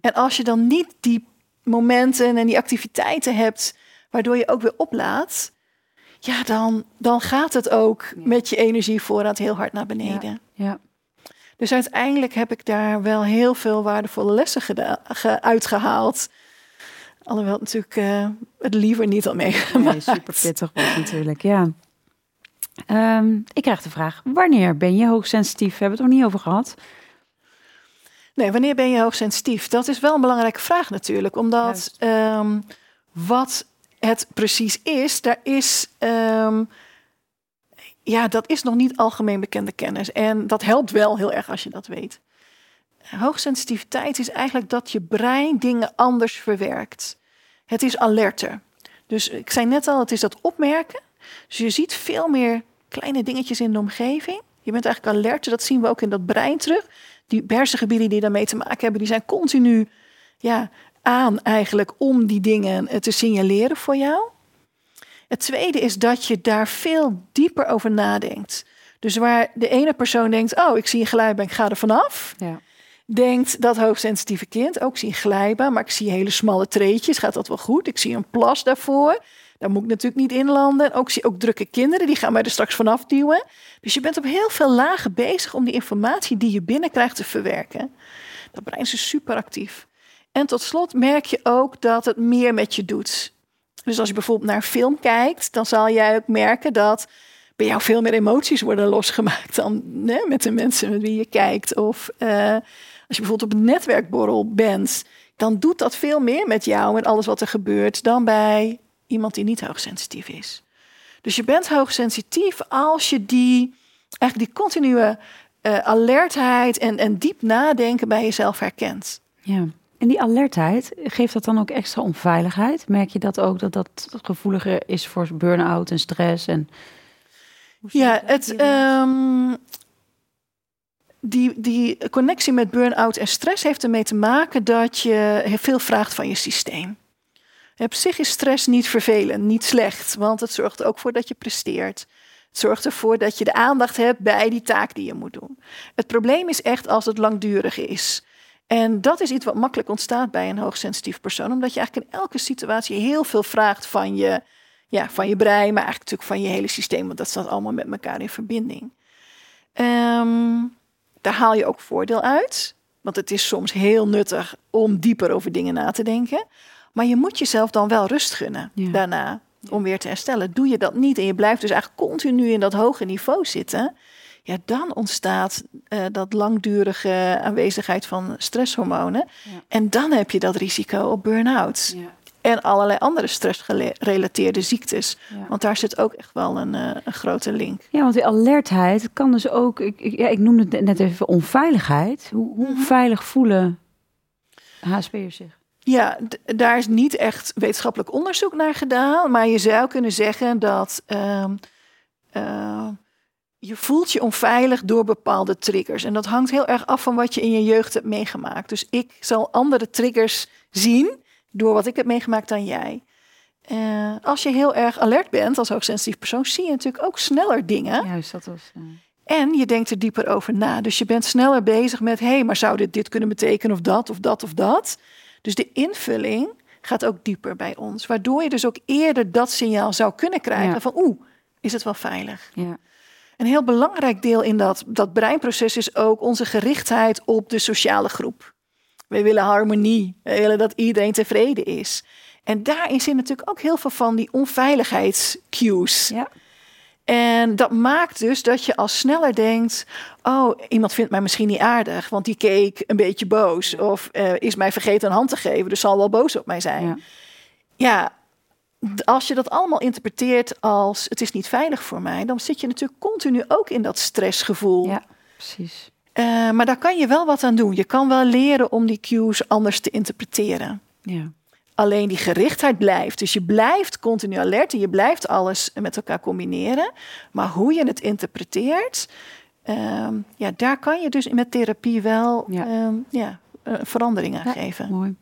En als je dan niet die momenten en die activiteiten hebt, waardoor je ook weer oplaat, ja, dan, dan gaat het ook met je energievoorraad heel hard naar beneden. Ja. Dus uiteindelijk heb ik daar wel heel veel waardevolle lessen geda- ge- uitgehaald. Alhoewel natuurlijk eh, het liever niet al meegemaakt. Nee, super pittig was natuurlijk, ja. Ehm, ik krijg de vraag, wanneer ben je hoogsensitief? Hebben we het nog niet over gehad. Nee, wanneer ben je hoogsensitief? Dat is wel een belangrijke vraag natuurlijk. Omdat ehm, wat het precies is, daar is ehm, ja, dat is nog niet algemeen bekende kennis. En dat helpt wel heel erg als je dat weet. Hoogsensitiviteit is eigenlijk dat je brein dingen anders verwerkt. Het is alerter. Dus ik zei net al, het is dat opmerken. Dus je ziet veel meer kleine dingetjes in de omgeving. Je bent eigenlijk alerter, dat zien we ook in dat brein terug. Die hersengebieden die daarmee te maken hebben, die zijn continu ja, aan eigenlijk om die dingen te signaleren voor jou. Het tweede is dat je daar veel dieper over nadenkt. Dus waar de ene persoon denkt, oh, ik zie een glijbaan, ik ga er vanaf. Ja. Denkt dat hoogsensitieve kind, ook zie een glijbaan, maar ik zie hele smalle treetjes, gaat dat wel goed? Ik zie een plas daarvoor, daar moet ik natuurlijk niet in landen. Ook zie ook drukke kinderen, die gaan mij er straks vanaf duwen. Dus je bent op heel veel lagen bezig om die informatie die je binnenkrijgt te verwerken. Dat brein is dus super actief. En tot slot merk je ook dat het meer met je doet. Dus als je bijvoorbeeld naar een film kijkt, dan zal jij ook merken dat bij jou veel meer emoties worden losgemaakt dan met de mensen met wie je kijkt. Of uh, als je bijvoorbeeld op een netwerkborrel bent, dan doet dat veel meer met jou en alles wat er gebeurt dan bij iemand die niet hoogsensitief is. Dus je bent hoogsensitief als je die, eigenlijk die continue uh, alertheid en, en diep nadenken bij jezelf herkent. Ja. En die alertheid, geeft dat dan ook extra onveiligheid? Merk je dat ook, dat dat gevoeliger is voor burn-out en stress? En... Ja, het, um, die, die connectie met burn-out en stress heeft ermee te maken dat je veel vraagt van je systeem. Op zich is stress niet vervelend, niet slecht, want het zorgt ook voor dat je presteert. Het zorgt ervoor dat je de aandacht hebt bij die taak die je moet doen. Het probleem is echt als het langdurig is. En dat is iets wat makkelijk ontstaat bij een hoogsensitief persoon, omdat je eigenlijk in elke situatie heel veel vraagt van je, ja, van je brein, maar eigenlijk natuurlijk van je hele systeem, want dat staat allemaal met elkaar in verbinding. Um, daar haal je ook voordeel uit, want het is soms heel nuttig om dieper over dingen na te denken. Maar je moet jezelf dan wel rust gunnen daarna om weer te herstellen. Doe je dat niet en je blijft dus eigenlijk continu in dat hoge niveau zitten, ja, dan ontstaat uh, dat langdurige aanwezigheid van stresshormonen. En dan heb je dat risico op burn-out. Ja. En allerlei andere stressgerelateerde ziektes. Want daar zit ook echt wel een, uh, een, grote link. Ja, want die alertheid kan dus ook... Ik, ik, ja, ik noemde het net even onveiligheid. Hoe, hoe mhm. veilig voelen HSP'ers zich? Ja, daar is niet echt wetenschappelijk onderzoek naar gedaan. Maar je zou kunnen zeggen dat... Uh, je voelt je onveilig door bepaalde triggers. En dat hangt heel erg af van wat je in je jeugd hebt meegemaakt. Dus ik zal andere triggers zien door wat ik heb meegemaakt dan jij. Uh, als je heel erg alert bent als hoogsensitief persoon, zie je natuurlijk ook sneller dingen. Juist, dat was. Uh... En je denkt er dieper over na. Dus je bent sneller bezig met: hé, hey, maar zou dit dit kunnen betekenen of dat of dat of dat? Dus de invulling gaat ook dieper bij ons. Waardoor je dus ook eerder dat signaal zou kunnen krijgen van: oeh, is het wel veilig? Ja. Een heel belangrijk deel in dat, dat breinproces is ook onze gerichtheid op de sociale groep. We willen harmonie. We willen dat iedereen tevreden is. En daarin zit natuurlijk ook heel veel van die onveiligheidscues. Ja. En dat maakt dus dat je al sneller denkt: Oh, iemand vindt mij misschien niet aardig, want die keek een beetje boos. Of uh, is mij vergeten een hand te geven, dus zal wel boos op mij zijn. Ja. ja, als je dat allemaal interpreteert als het is niet veilig voor mij, dan zit je natuurlijk continu ook in dat stressgevoel. Ja, precies. Uh, maar daar kan je wel wat aan doen. Je kan wel leren om die cues anders te interpreteren. Ja. Alleen die gerichtheid blijft. Dus je blijft continu alert en je blijft alles met elkaar combineren. Maar hoe je het interpreteert, uh, ja, daar kan je dus met therapie wel ja. Uh, ja, verandering aan ja, geven. Mooi.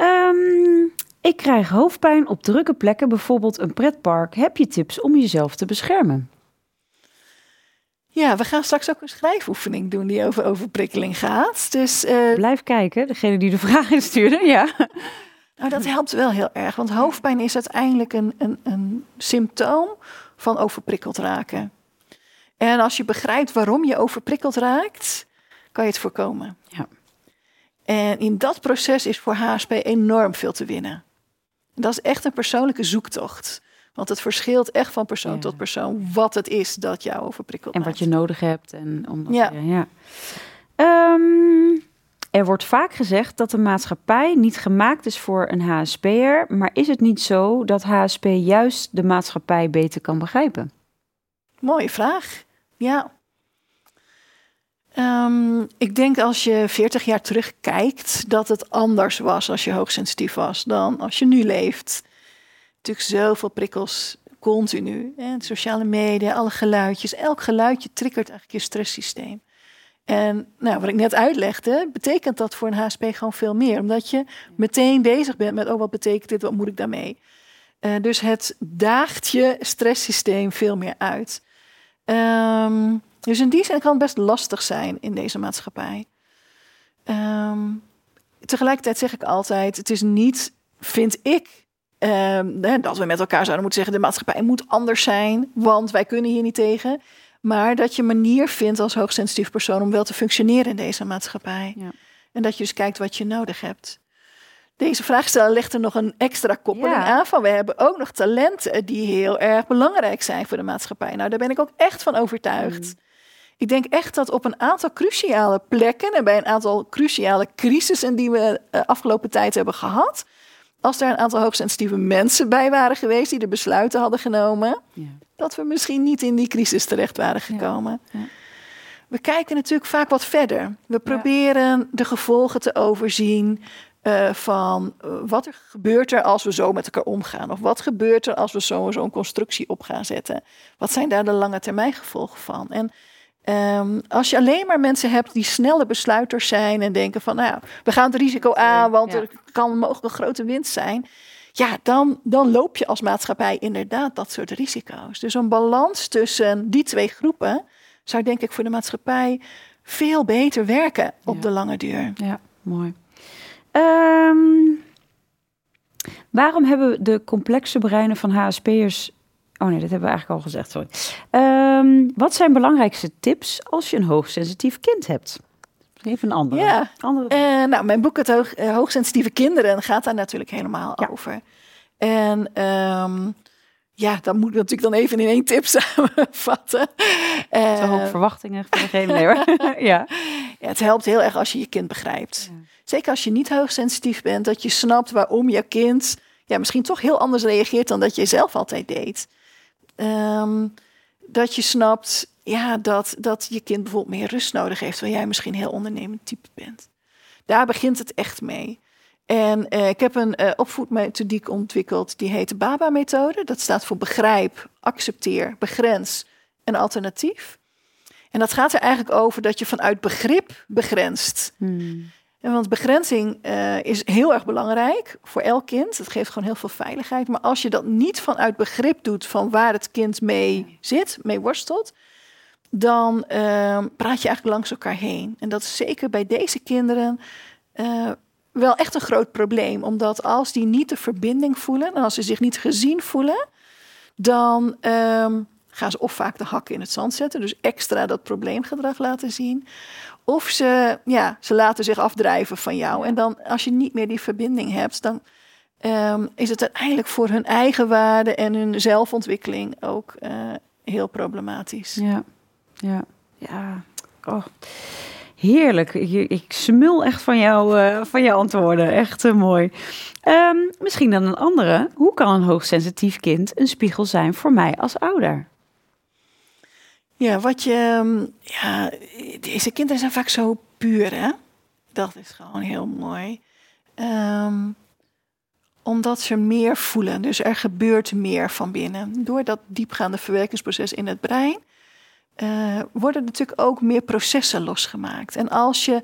Um, ik krijg hoofdpijn op drukke plekken, bijvoorbeeld een pretpark. Heb je tips om jezelf te beschermen? Ja, we gaan straks ook een schrijfoefening doen die over overprikkeling gaat. Dus, uh... Blijf kijken, degene die de vraag instuurde, ja. Nou, dat helpt wel heel erg, want hoofdpijn is uiteindelijk een, een, een symptoom van overprikkeld raken. En als je begrijpt waarom je overprikkeld raakt, kan je het voorkomen. Ja. En in dat proces is voor HSP enorm veel te winnen. Dat is echt een persoonlijke zoektocht. Want het verschilt echt van persoon tot persoon wat het is dat jou overprikkelt. En wat je nodig hebt. En omdat ja. Je, ja. Um, er wordt vaak gezegd dat de maatschappij niet gemaakt is voor een HSP'er. Maar is het niet zo dat HSP juist de maatschappij beter kan begrijpen? mooie vraag. Ja. Ehm, ik denk als je 40 jaar terugkijkt, dat het anders was als je hoogsensitief was dan als je nu leeft. Natuurlijk zoveel prikkels continu. Hè? Sociale media, alle geluidjes. Elk geluidje triggert eigenlijk je stresssysteem. En nou, wat ik net uitlegde, betekent dat voor een HSP gewoon veel meer. Omdat je meteen bezig bent met, oh wat betekent dit, wat moet ik daarmee? Uh, dus het daagt je stresssysteem veel meer uit. Um, dus in die zin kan het best lastig zijn in deze maatschappij. Um, tegelijkertijd zeg ik altijd, het is niet, vind ik, um, dat we met elkaar zouden moeten zeggen, de maatschappij moet anders zijn, want wij kunnen hier niet tegen. Maar dat je een manier vindt als hoogsensitief persoon om wel te functioneren in deze maatschappij. Ja. En dat je dus kijkt wat je nodig hebt. Deze vraagsteller legt er nog een extra koppeling aan van we hebben ook nog talenten die heel erg belangrijk zijn voor de maatschappij. Nou, daar ben ik ook echt van overtuigd. Mm. Ik denk echt dat op een aantal cruciale plekken en bij een aantal cruciale crisissen die we de uh, afgelopen tijd hebben gehad, als er een aantal hoogsensitieve mensen bij waren geweest die de besluiten hadden genomen, ja. dat we misschien niet in die crisis terecht waren gekomen. Ja. Ja. We kijken natuurlijk vaak wat verder. We proberen de gevolgen te overzien uh, van uh, wat er gebeurt er als we zo met elkaar omgaan? Of wat gebeurt er als we zo zo'n constructie op gaan zetten? Wat zijn daar de lange termijn gevolgen van? En um, als je alleen maar mensen hebt die snelle besluiters zijn en denken van, nou, we gaan het risico aan, want ja. er kan mogelijk een grote winst zijn. Ja, dan, dan loop je als maatschappij inderdaad dat soort risico's. Dus een balans tussen die twee groepen zou denk ik voor de maatschappij veel beter werken op ja. de lange duur. Ja, mooi. Um, waarom hebben de complexe breinen van HSP'ers... Oh nee, dat hebben we eigenlijk al gezegd, sorry. Um, wat zijn belangrijkste tips als je een hoogsensitief kind hebt? Even een andere. Ja, andere... Uh, nou, mijn boek Het hoog, uh, Hoogsensitieve Kinderen gaat daar natuurlijk helemaal ja. over. En um, ja, dan moet ik natuurlijk dan even in één tip samenvatten. Uh, Te hoog verwachtingen voor degene. Nee, hoor. ja. ja. Het helpt heel erg als je je kind begrijpt. Ja. Zeker als je niet hoogsensitief bent, dat je snapt waarom je kind ja, misschien toch heel anders reageert dan dat je zelf altijd deed. Um, dat je snapt ja, dat, dat je kind bijvoorbeeld meer rust nodig heeft, terwijl jij misschien heel ondernemend type bent. Daar begint het echt mee. En uh, ik heb een uh, opvoedmethodiek ontwikkeld, die heet de BABA-methode. Dat staat voor begrijp, accepteer, begrens en alternatief. En dat gaat er eigenlijk over dat je vanuit begrip begrenst. Hmm. Want begrenzing uh, is heel erg belangrijk voor elk kind. Het geeft gewoon heel veel veiligheid. Maar als je dat niet vanuit begrip doet van waar het kind mee zit, mee worstelt, dan uh, praat je eigenlijk langs elkaar heen. En dat is zeker bij deze kinderen uh, wel echt een groot probleem. Omdat als die niet de verbinding voelen en als ze zich niet gezien voelen, dan um, gaan ze of vaak de hakken in het zand zetten, dus extra dat probleemgedrag laten zien. Of ze, ja, ze laten zich afdrijven van jou. En dan, als je niet meer die verbinding hebt, dan um, is het uiteindelijk voor hun eigen waarde en hun zelfontwikkeling ook uh, heel problematisch. Ja, ja, ja. Oh. Heerlijk. Ik, ik smul echt van, jou, uh, van jouw antwoorden. Echt uh, mooi. Um, misschien dan een andere. Hoe kan een hoogsensitief kind een spiegel zijn voor mij als ouder? Ja, wat je. ehm, Ja, deze kinderen zijn vaak zo puur, hè? Dat is gewoon heel mooi. Um, omdat ze meer voelen. Dus er gebeurt meer van binnen. Door dat diepgaande verwerkingsproces in het brein. Uh, worden natuurlijk ook meer processen losgemaakt. En als je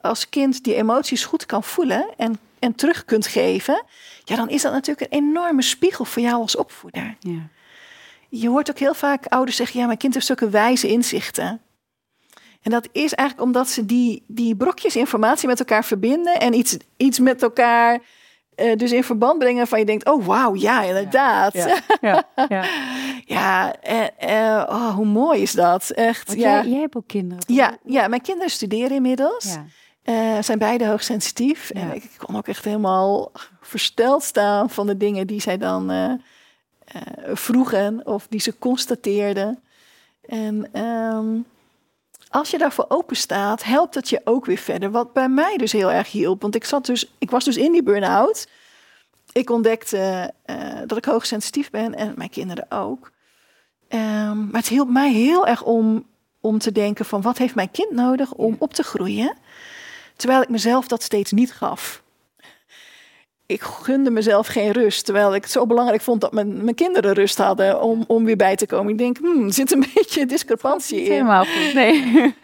als kind die emoties goed kan voelen en, en terug kunt geven, ja, dan is dat natuurlijk een enorme spiegel voor jou als opvoeder. Ja je hoort ook heel vaak ouders zeggen: ja, mijn kind heeft zulke wijze inzichten. En dat is eigenlijk omdat ze die, die brokjes informatie met elkaar verbinden en iets, iets met elkaar uh, dus in verband brengen van je denkt: oh wauw, ja, inderdaad. Ja, ja, ja, ja. uh, uh, oh, hoe mooi is dat? Echt. Want ja. Jij, jij hebt ook kinderen. Ja, ja, mijn kinderen studeren inmiddels. Zijn beide hoogsensitief. En ik kon ook echt helemaal versteld staan van de dingen die zij dan vroegen of die ze constateerden. En um, als je daarvoor open staat, helpt het je ook weer verder. Wat bij mij dus heel erg hielp. Want ik, zat dus, ik was dus in die burn-out. Ik ontdekte uh, dat ik hoogsensitief ben en mijn kinderen ook. Ehm, maar het hielp mij heel erg om, om te denken van wat heeft mijn kind nodig om op te groeien. Terwijl ik mezelf dat steeds niet gaf. Ik gunde mezelf geen rust. Terwijl ik het zo belangrijk vond dat mijn, mijn kinderen rust hadden om, om weer bij te komen. Ik denk, hmm, er zit een beetje discrepantie in. Helemaal goed. Nee.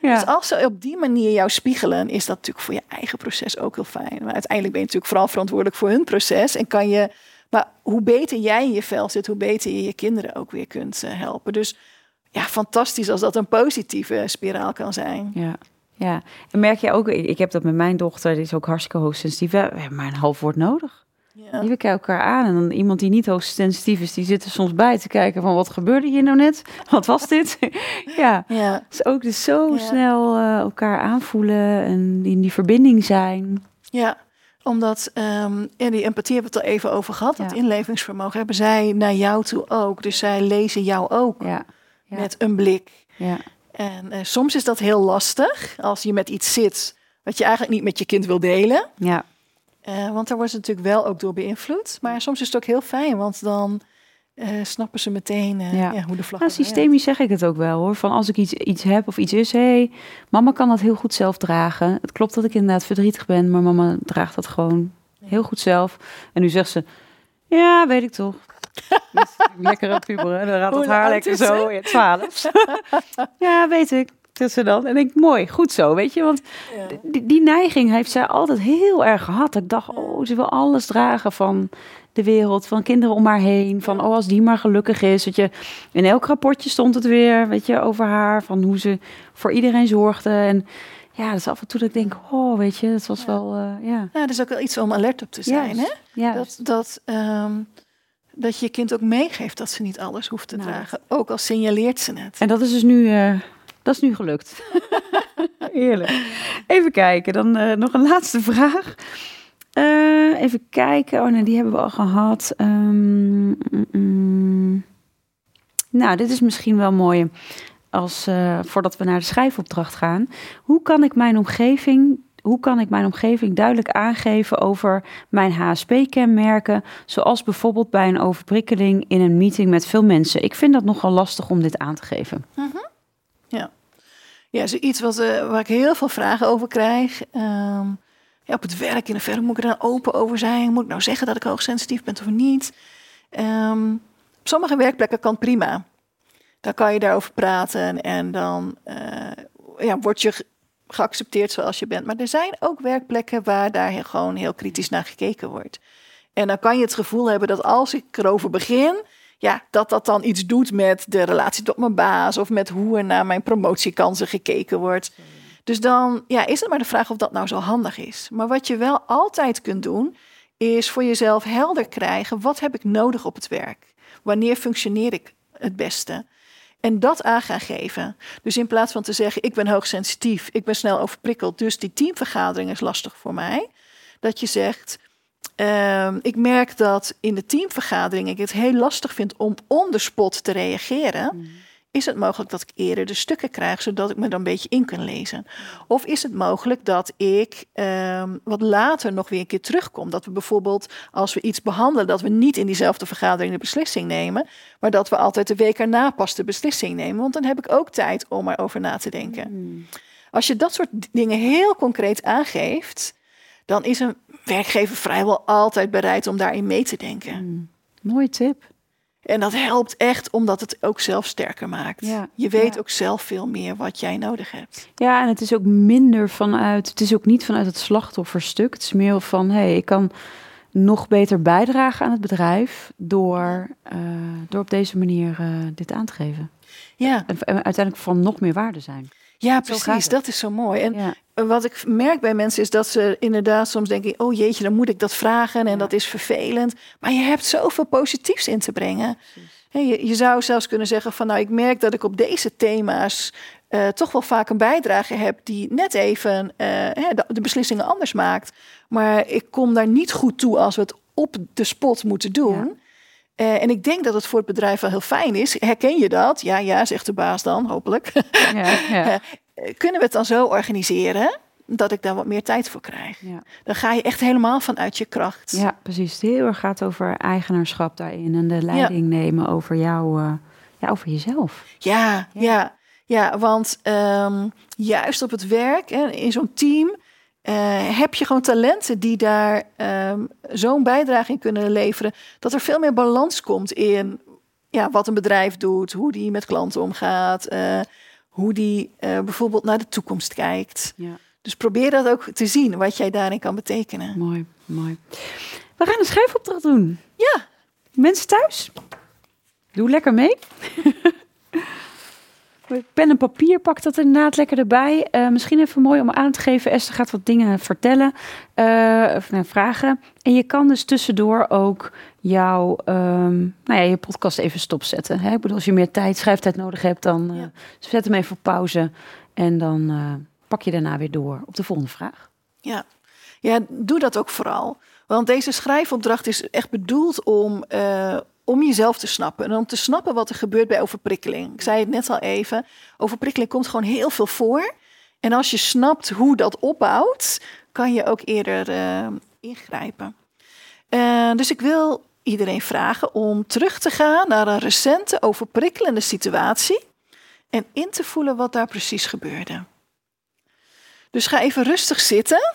ja. Dus als ze op die manier jou spiegelen, is dat natuurlijk voor je eigen proces ook heel fijn. Maar uiteindelijk ben je natuurlijk vooral verantwoordelijk voor hun proces. En kan je, maar hoe beter jij in je vel zit, hoe beter je je kinderen ook weer kunt eh, helpen. Dus ja, fantastisch als dat een positieve spiraal kan zijn. Ja. Ja, en merk je ook, ik heb dat met mijn dochter, die is ook hartstikke hoogsensitief. We hebben maar een half woord nodig. Ja. Die we kijken elkaar aan. En dan iemand die niet hoogsensitief is, die zit er soms bij te kijken van wat gebeurde hier nou net? Wat was dit? ja. ja. Dus ook dus zo snel uh, elkaar aanvoelen en in die verbinding zijn. Ja, omdat, um, en die empathie hebben we het al even over gehad, dat inlevingsvermogen hebben zij naar jou toe ook. Dus zij lezen jou ook ja. met een blik. Ja. En uh, soms is dat heel lastig als je met iets zit wat je eigenlijk niet met je kind wil delen. Ja. Uh, want daar wordt ze natuurlijk wel ook door beïnvloed. Maar soms is het ook heel fijn, want dan uh, snappen ze meteen ja. Ja, hoe de vlag nou, Systemisch zeg ik het ook wel hoor. Van als ik iets, iets heb of iets is, hé, hey, mama kan dat heel goed zelf dragen. Het klopt dat ik inderdaad verdrietig ben, maar mama draagt dat gewoon heel goed zelf. En nu zegt ze, ja, weet ik toch. Lekkere puber, dan gaat het haar lekker zo. Ja, twaalf. ja, weet ik. Tussen dan. En ik, mooi, goed zo, weet je. Want die, die, neiging heeft zij altijd heel erg gehad. Ik dacht, oh, ze wil alles dragen van de wereld, van kinderen om haar heen. Van, oh, als die maar gelukkig is. Weet je, in elk rapportje stond het weer, weet je, over haar. Van hoe ze voor iedereen zorgde. En ja, dat is af en toe dat ik denk, oh, weet je, het was wel, uh, ja. Ja, dat is ook wel iets om alert op te zijn, hè? Ja. Dat, dat um, dat je je kind ook meegeeft dat ze niet alles hoeft te nou, dragen. Ook al signaleert ze het. En dat is dus nu, uh, dat is nu gelukt. Heerlijk. Even kijken, dan uh, nog een laatste vraag. Uh, even kijken. Oh nee, die hebben we al gehad. Um, mm, mm. Nou, dit is misschien wel mooi. Als, voordat we naar de schrijfopdracht gaan. Hoe kan ik mijn omgeving hoe kan ik mijn omgeving duidelijk aangeven over mijn HSP-kenmerken, zoals bijvoorbeeld bij een overprikkeling in een meeting met veel mensen. Ik vind dat nogal lastig om dit aan te geven. Mm. Ja, ja zoiets wat, uh, waar ik heel veel vragen over krijg. Um, ja, op het werk in de verre moet ik er dan open over zijn? Moet ik nou zeggen dat ik hoogsensitief ben of niet? Um, op sommige werkplekken kan prima. Dan kan je daarover praten en dan uh, ja, word je geaccepteerd zoals je bent. Maar er zijn ook werkplekken waar daar gewoon heel kritisch naar gekeken wordt. En dan kan je het gevoel hebben dat als ik erover begin, ja, dat dat dan iets doet met de relatie tot mijn baas of met hoe er naar mijn promotiekansen gekeken wordt. Dus dan ja, is het maar de vraag of dat nou zo handig is. Maar wat je wel altijd kunt doen, is voor jezelf helder krijgen: wat heb ik nodig op het werk? Wanneer functioneer ik het beste? En dat aan gaan geven. Dus in plaats van te zeggen, ik ben hoogsensitief, ik ben snel overprikkeld, dus die teamvergadering is lastig voor mij. Dat je zegt, uh, ik merk dat in de teamvergadering ik het heel lastig vind om on spot te reageren. Mm is het mogelijk dat ik eerder de stukken krijg, zodat ik me dan een beetje in kan lezen? Of is het mogelijk dat ik um, wat later nog weer een keer terugkom? Dat we bijvoorbeeld, als we iets behandelen, dat we niet in diezelfde vergadering de beslissing nemen, maar dat we altijd de week erna pas de beslissing nemen. Want dan heb ik ook tijd om erover na te denken. Hmm. Als je dat soort dingen heel concreet aangeeft, dan is een werkgever vrijwel altijd bereid om daarin mee te denken. Hmm. Mooie tip. En dat helpt echt omdat het ook zelf sterker maakt. je weet ook zelf veel meer wat jij nodig hebt. Ja, en het is ook minder vanuit, het is ook niet vanuit het slachtofferstuk. Het is meer van, hé, hey, ik kan nog beter bijdragen aan het bedrijf door, uh, door op deze manier uh, dit aan te geven. Ja. En, en uiteindelijk van nog meer waarde zijn. Ja, precies. Dat is zo mooi. En wat ik merk bij mensen is dat ze inderdaad soms denken: oh jeetje, dan moet ik dat vragen en dat is vervelend. Maar je hebt zoveel positiefs in te brengen. Je, je, zou zelfs kunnen zeggen: van nou, ik merk dat ik op deze thema's uh, toch wel vaak een bijdrage heb die net even uh, de, de, beslissingen anders maakt. Maar ik kom daar niet goed toe als we het op de spot moeten doen. Uh, en ik denk dat het voor het bedrijf wel heel fijn is. Herken je dat? Ja, ja, zegt de baas dan, hopelijk. Ja, ja. Eh, kunnen we het dan zo organiseren dat ik daar wat meer tijd voor krijg? Ja. Dan ga je echt helemaal vanuit je kracht. Ja, precies. Het heel erg gaat over eigenaarschap daarin en de leiding nemen over jouw, uh, ja, over jezelf. Ja, ja, ja, want ehm, juist op het werk en in zo'n team eh, heb je gewoon talenten die daar ehm, zo'n bijdrage in kunnen leveren, dat er veel meer balans komt in ja, wat een bedrijf doet, hoe die met klanten omgaat, uh, hoe die uh, bijvoorbeeld naar de toekomst kijkt. Ja. Dus probeer dat ook te zien, wat jij daarin kan betekenen. Mooi, mooi. We gaan een schrijfopdracht doen. Ja. Mensen thuis, doe lekker mee. Pen en papier, pak dat inderdaad lekker erbij. Uh, misschien even mooi om aan te geven. Esther gaat wat dingen vertellen uh, of nou, vragen. En je kan dus tussendoor ook jouw um, nou ja, je podcast even stopzetten. Hè? Ik bedoel, als je meer tijd, schrijftijd nodig hebt, dan uh, zet hem even op pauze. En dan pak je daarna weer door op de volgende vraag. Ja. ja, doe dat ook vooral. Want deze schrijfopdracht is echt bedoeld om om jezelf te snappen en om te snappen wat er gebeurt bij overprikkeling. Ik zei het net al even, overprikkeling komt gewoon heel veel voor. En als je snapt hoe dat opbouwt, kan je ook eerder uh, ingrijpen. Uh, dus ik wil iedereen vragen om terug te gaan naar een recente overprikkelende situatie en in te voelen wat daar precies gebeurde. Dus ga even rustig zitten.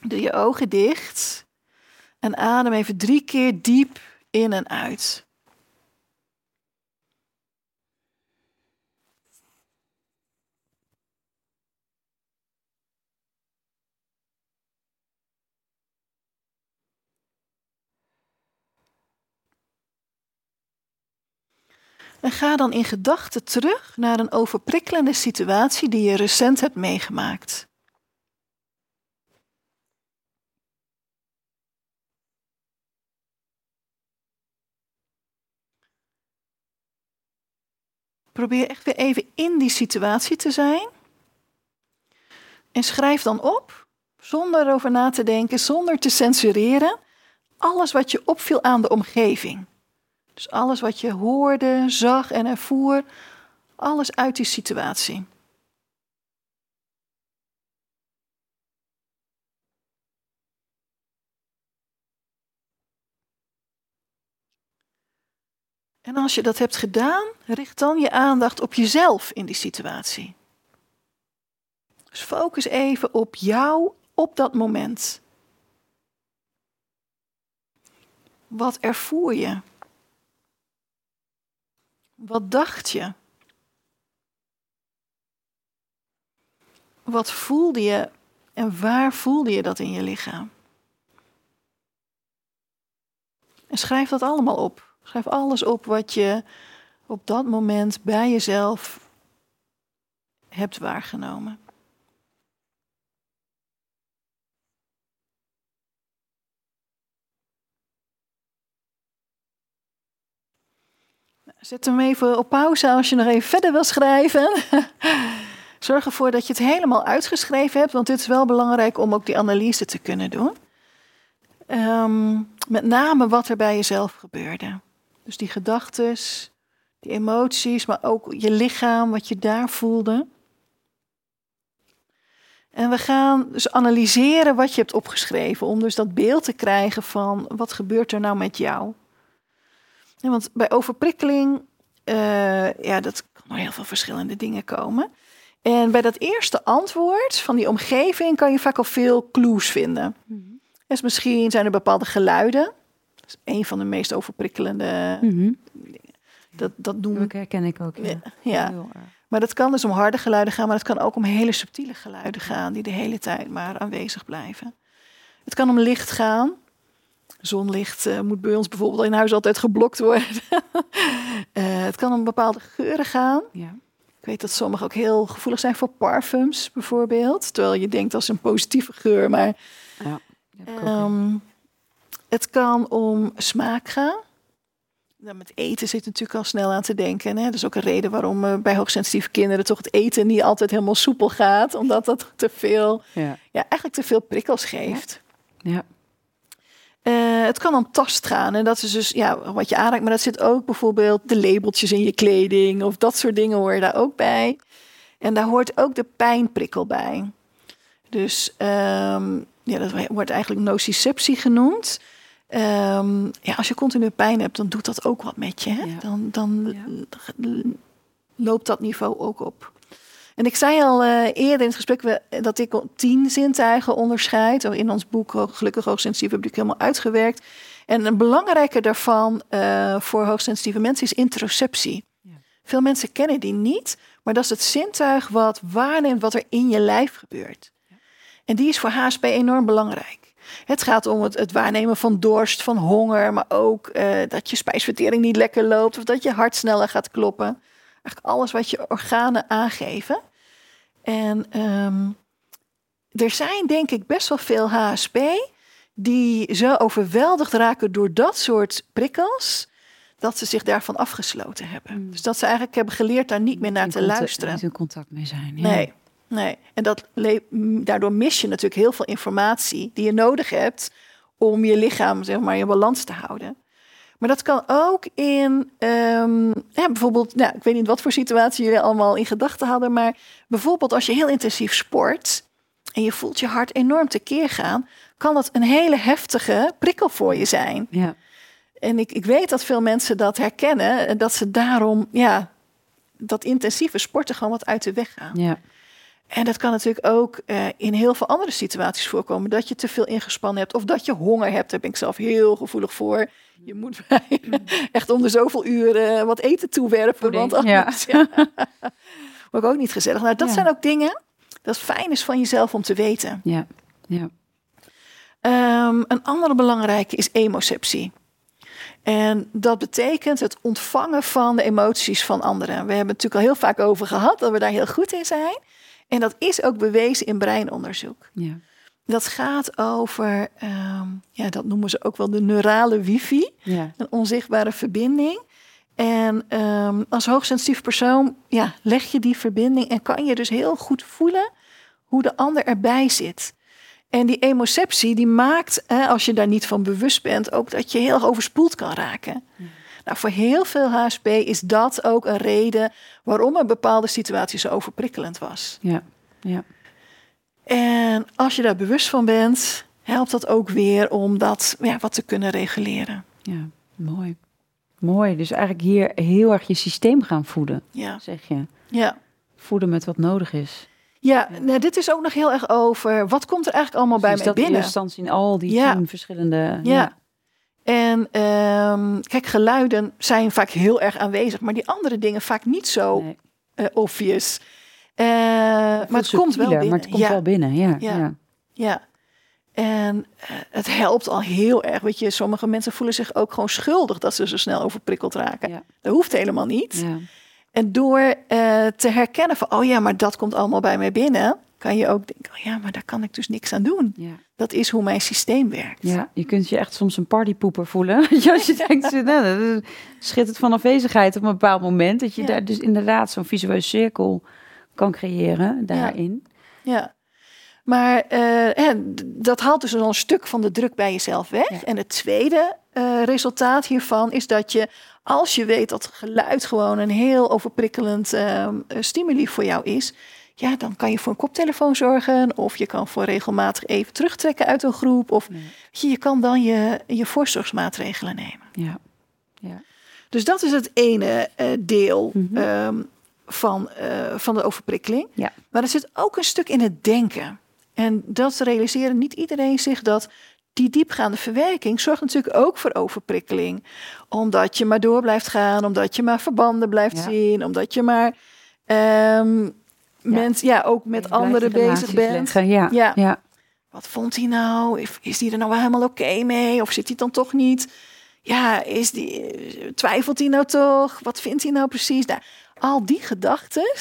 Doe je ogen dicht. En adem even drie keer diep in en uit. En ga dan in gedachten terug naar een overprikkelende situatie die je recent hebt meegemaakt. Probeer echt weer even in die situatie te zijn. En schrijf dan op, zonder erover na te denken, zonder te censureren, alles wat je opviel aan de omgeving. Dus alles wat je hoorde, zag en ervoer, alles uit die situatie. En als je dat hebt gedaan, richt dan je aandacht op jezelf in die situatie. Dus focus even op jou op dat moment. Wat ervoer je? Wat dacht je? Wat voelde je en waar voelde je dat in je lichaam? En schrijf dat allemaal op. Schrijf alles op wat je op dat moment bij jezelf hebt waargenomen. Nou, zet hem even op pauze als je nog even verder wil schrijven. Zorg ervoor dat je het helemaal uitgeschreven hebt, want dit is wel belangrijk om ook die analyse te kunnen doen. Um, met name wat er bij jezelf gebeurde. Dus die gedachten, die emoties, maar ook je lichaam, wat je daar voelde. En we gaan dus analyseren wat je hebt opgeschreven, om dus dat beeld te krijgen van wat gebeurt er nou met jou. Ja, want bij overprikkeling, uh, ja, dat kan heel veel verschillende dingen komen. En bij dat eerste antwoord van die omgeving kan je vaak al veel clues vinden. Mm Dus misschien zijn er bepaalde geluiden is een van de meest overprikkelende mm -hmm. dingen. Dat, dat noemen... Dat herken ik ook, ja. ja. Maar dat kan dus om harde geluiden gaan, maar het kan ook om hele subtiele geluiden gaan, die de hele tijd maar aanwezig blijven. Het kan om licht gaan. Zonlicht uh, moet bij ons bijvoorbeeld in huis altijd geblokt worden. uh, het kan om bepaalde geuren gaan. Ja. Ik weet dat sommigen ook heel gevoelig zijn voor parfums bijvoorbeeld. Terwijl je denkt als een positieve geur, maar... Ja, het kan om smaak gaan. Nou, met eten zit natuurlijk al snel aan te denken. Hè? Dat is ook een reden waarom uh, bij hoogsensitieve kinderen toch het eten niet altijd helemaal soepel gaat. Omdat dat te veel, ja. ja eigenlijk te veel prikkels geeft. Ja. Uh, het kan om tast gaan. En dat is dus ja, wat je aanraakt. Maar dat zit ook bijvoorbeeld de labeltjes in je kleding. Of dat soort dingen horen daar ook bij. En daar hoort ook de pijnprikkel bij. Dus um, ja, dat wordt eigenlijk nociceptie genoemd. Ehm, ja, als je continu pijn hebt, dan doet dat ook wat met je. Hè? Ja. Dan, dan Ja. loopt dat niveau ook op. En ik zei al eh, eerder in het gesprek we- dat ik tien zintuigen onderscheid. Oh, In ons boek Gelukkig Hoogsensitief heb ik helemaal uitgewerkt. En een belangrijke daarvan eh, voor hoogsensitieve mensen is interoceptie. Ja. Veel mensen kennen die niet, maar dat is het zintuig wat waarneemt wat er in je lijf gebeurt. En die is voor HSP enorm belangrijk. Het gaat om het, het waarnemen van dorst, van honger, maar ook eh, dat je spijsvertering niet lekker loopt of dat je hart sneller gaat kloppen. Eigenlijk alles wat je organen aangeven. En ehm, er zijn denk ik best wel veel HSP die zo overweldigd raken door dat soort prikkels, dat ze zich daarvan afgesloten hebben. Mm. Dus dat ze eigenlijk hebben geleerd daar niet meer naar In te luisteren. Niet in contact mee zijn. Ja. Nee, nee. En dat le- m, daardoor mis je natuurlijk heel veel informatie die je nodig hebt om je lichaam zeg maar in balans te houden. Maar dat kan ook in, ehm, ja, bijvoorbeeld, nou, ik weet niet wat voor situatie jullie allemaal in gedachten hadden, maar bijvoorbeeld als je heel intensief sport en je voelt je hart enorm tekeer gaan, kan dat een hele heftige prikkel voor je zijn. Ja. En ik, ik weet dat veel mensen dat herkennen en dat ze daarom, ja, dat intensieve sporten gewoon wat uit de weg gaan. Ja. En dat kan natuurlijk ook eh, in heel veel andere situaties voorkomen. Dat je te veel ingespannen hebt of dat je honger hebt. Daar ben ik zelf heel gevoelig voor. Je moet echt om de zoveel uren wat eten toewerpen. Want ja. anders ja. word ik ook niet gezellig. Nou, dat Ja. zijn ook dingen dat fijn is van jezelf om te weten. Ja. Ja. Ehm, een andere belangrijke is emoceptie. En dat betekent het ontvangen van de emoties van anderen. We hebben het natuurlijk al heel vaak over gehad dat we daar heel goed in zijn. En dat is ook bewezen in breinonderzoek. Ja. Dat gaat over, ehm, ja, dat noemen ze ook wel de neurale wifi, Ja. een onzichtbare verbinding. En ehm, als hoogsensitief persoon ja, leg je die verbinding en kan je dus heel goed voelen hoe de ander erbij zit. En die emoceptie die maakt, hè, als je daar niet van bewust bent, ook dat je heel overspoeld kan raken. Nou, voor heel veel HSP is dat ook een reden waarom een bepaalde situatie zo overprikkelend was. Ja. Ja. En als je daar bewust van bent, helpt dat ook weer om dat ja, wat te kunnen reguleren. Ja. Mooi. Mooi. Dus eigenlijk hier heel erg je systeem gaan voeden, Ja, zeg je. ja. Voeden met wat nodig is. ja nou, dit is ook nog heel erg over wat komt er eigenlijk allemaal bij dus mij dat in binnen. eerste instantie in al die Ja. verschillende... Ja. En ehm, kijk, geluiden zijn vaak heel erg aanwezig, maar die andere dingen vaak niet zo Nee. eh, obvious. Eh, maar het komt wel binnen. Maar het komt ja, wel binnen, ja. Ja. ja. ja. En eh, het helpt al heel erg. Weet je, sommige mensen voelen zich ook gewoon schuldig dat ze zo snel overprikkeld raken. Ja. Dat hoeft helemaal niet. Ja. En door te herkennen van, oh ja, maar dat komt allemaal bij mij binnen, kan je ook denken, oh ja, maar daar kan ik dus niks aan doen. Ja. Dat is hoe mijn systeem werkt. Ja, je kunt je echt soms een partypoeper voelen. Als je denkt, nou, dat schittert van afwezigheid op een bepaald moment. Dat je Ja. daar dus inderdaad zo'n visuele cirkel kan creëren daarin. Ja. Maar eh, dat haalt dus al een stuk van de druk bij jezelf weg. Ja. En het tweede eh, resultaat hiervan is dat je, als je weet dat geluid gewoon een heel overprikkelend eh, stimuli voor jou is, ja, dan kan je voor een koptelefoon zorgen. Of je kan voor regelmatig even terugtrekken uit een groep. Of je, je kan dan je, je voorzorgsmaatregelen nemen. Ja. ja. Dus dat is het ene eh, deel Mhm. ehm, van, eh, van de overprikkeling. Ja. Maar er zit ook een stuk in het denken. En dat realiseren niet iedereen zich dat die diepgaande verwerking zorgt natuurlijk ook voor overprikkeling. Omdat je maar door blijft gaan, omdat je maar verbanden blijft Ja. zien, omdat je maar ehm mens, ja, ook met anderen bezig bent. leggen, Ja. Ja. Ja. Wat vond hij nou? Is- die er nou wel helemaal oké mee? Of zit hij dan toch niet? Ja, is die, twijfelt hij nou toch? Wat vindt hij nou precies? Nou, al die gedachten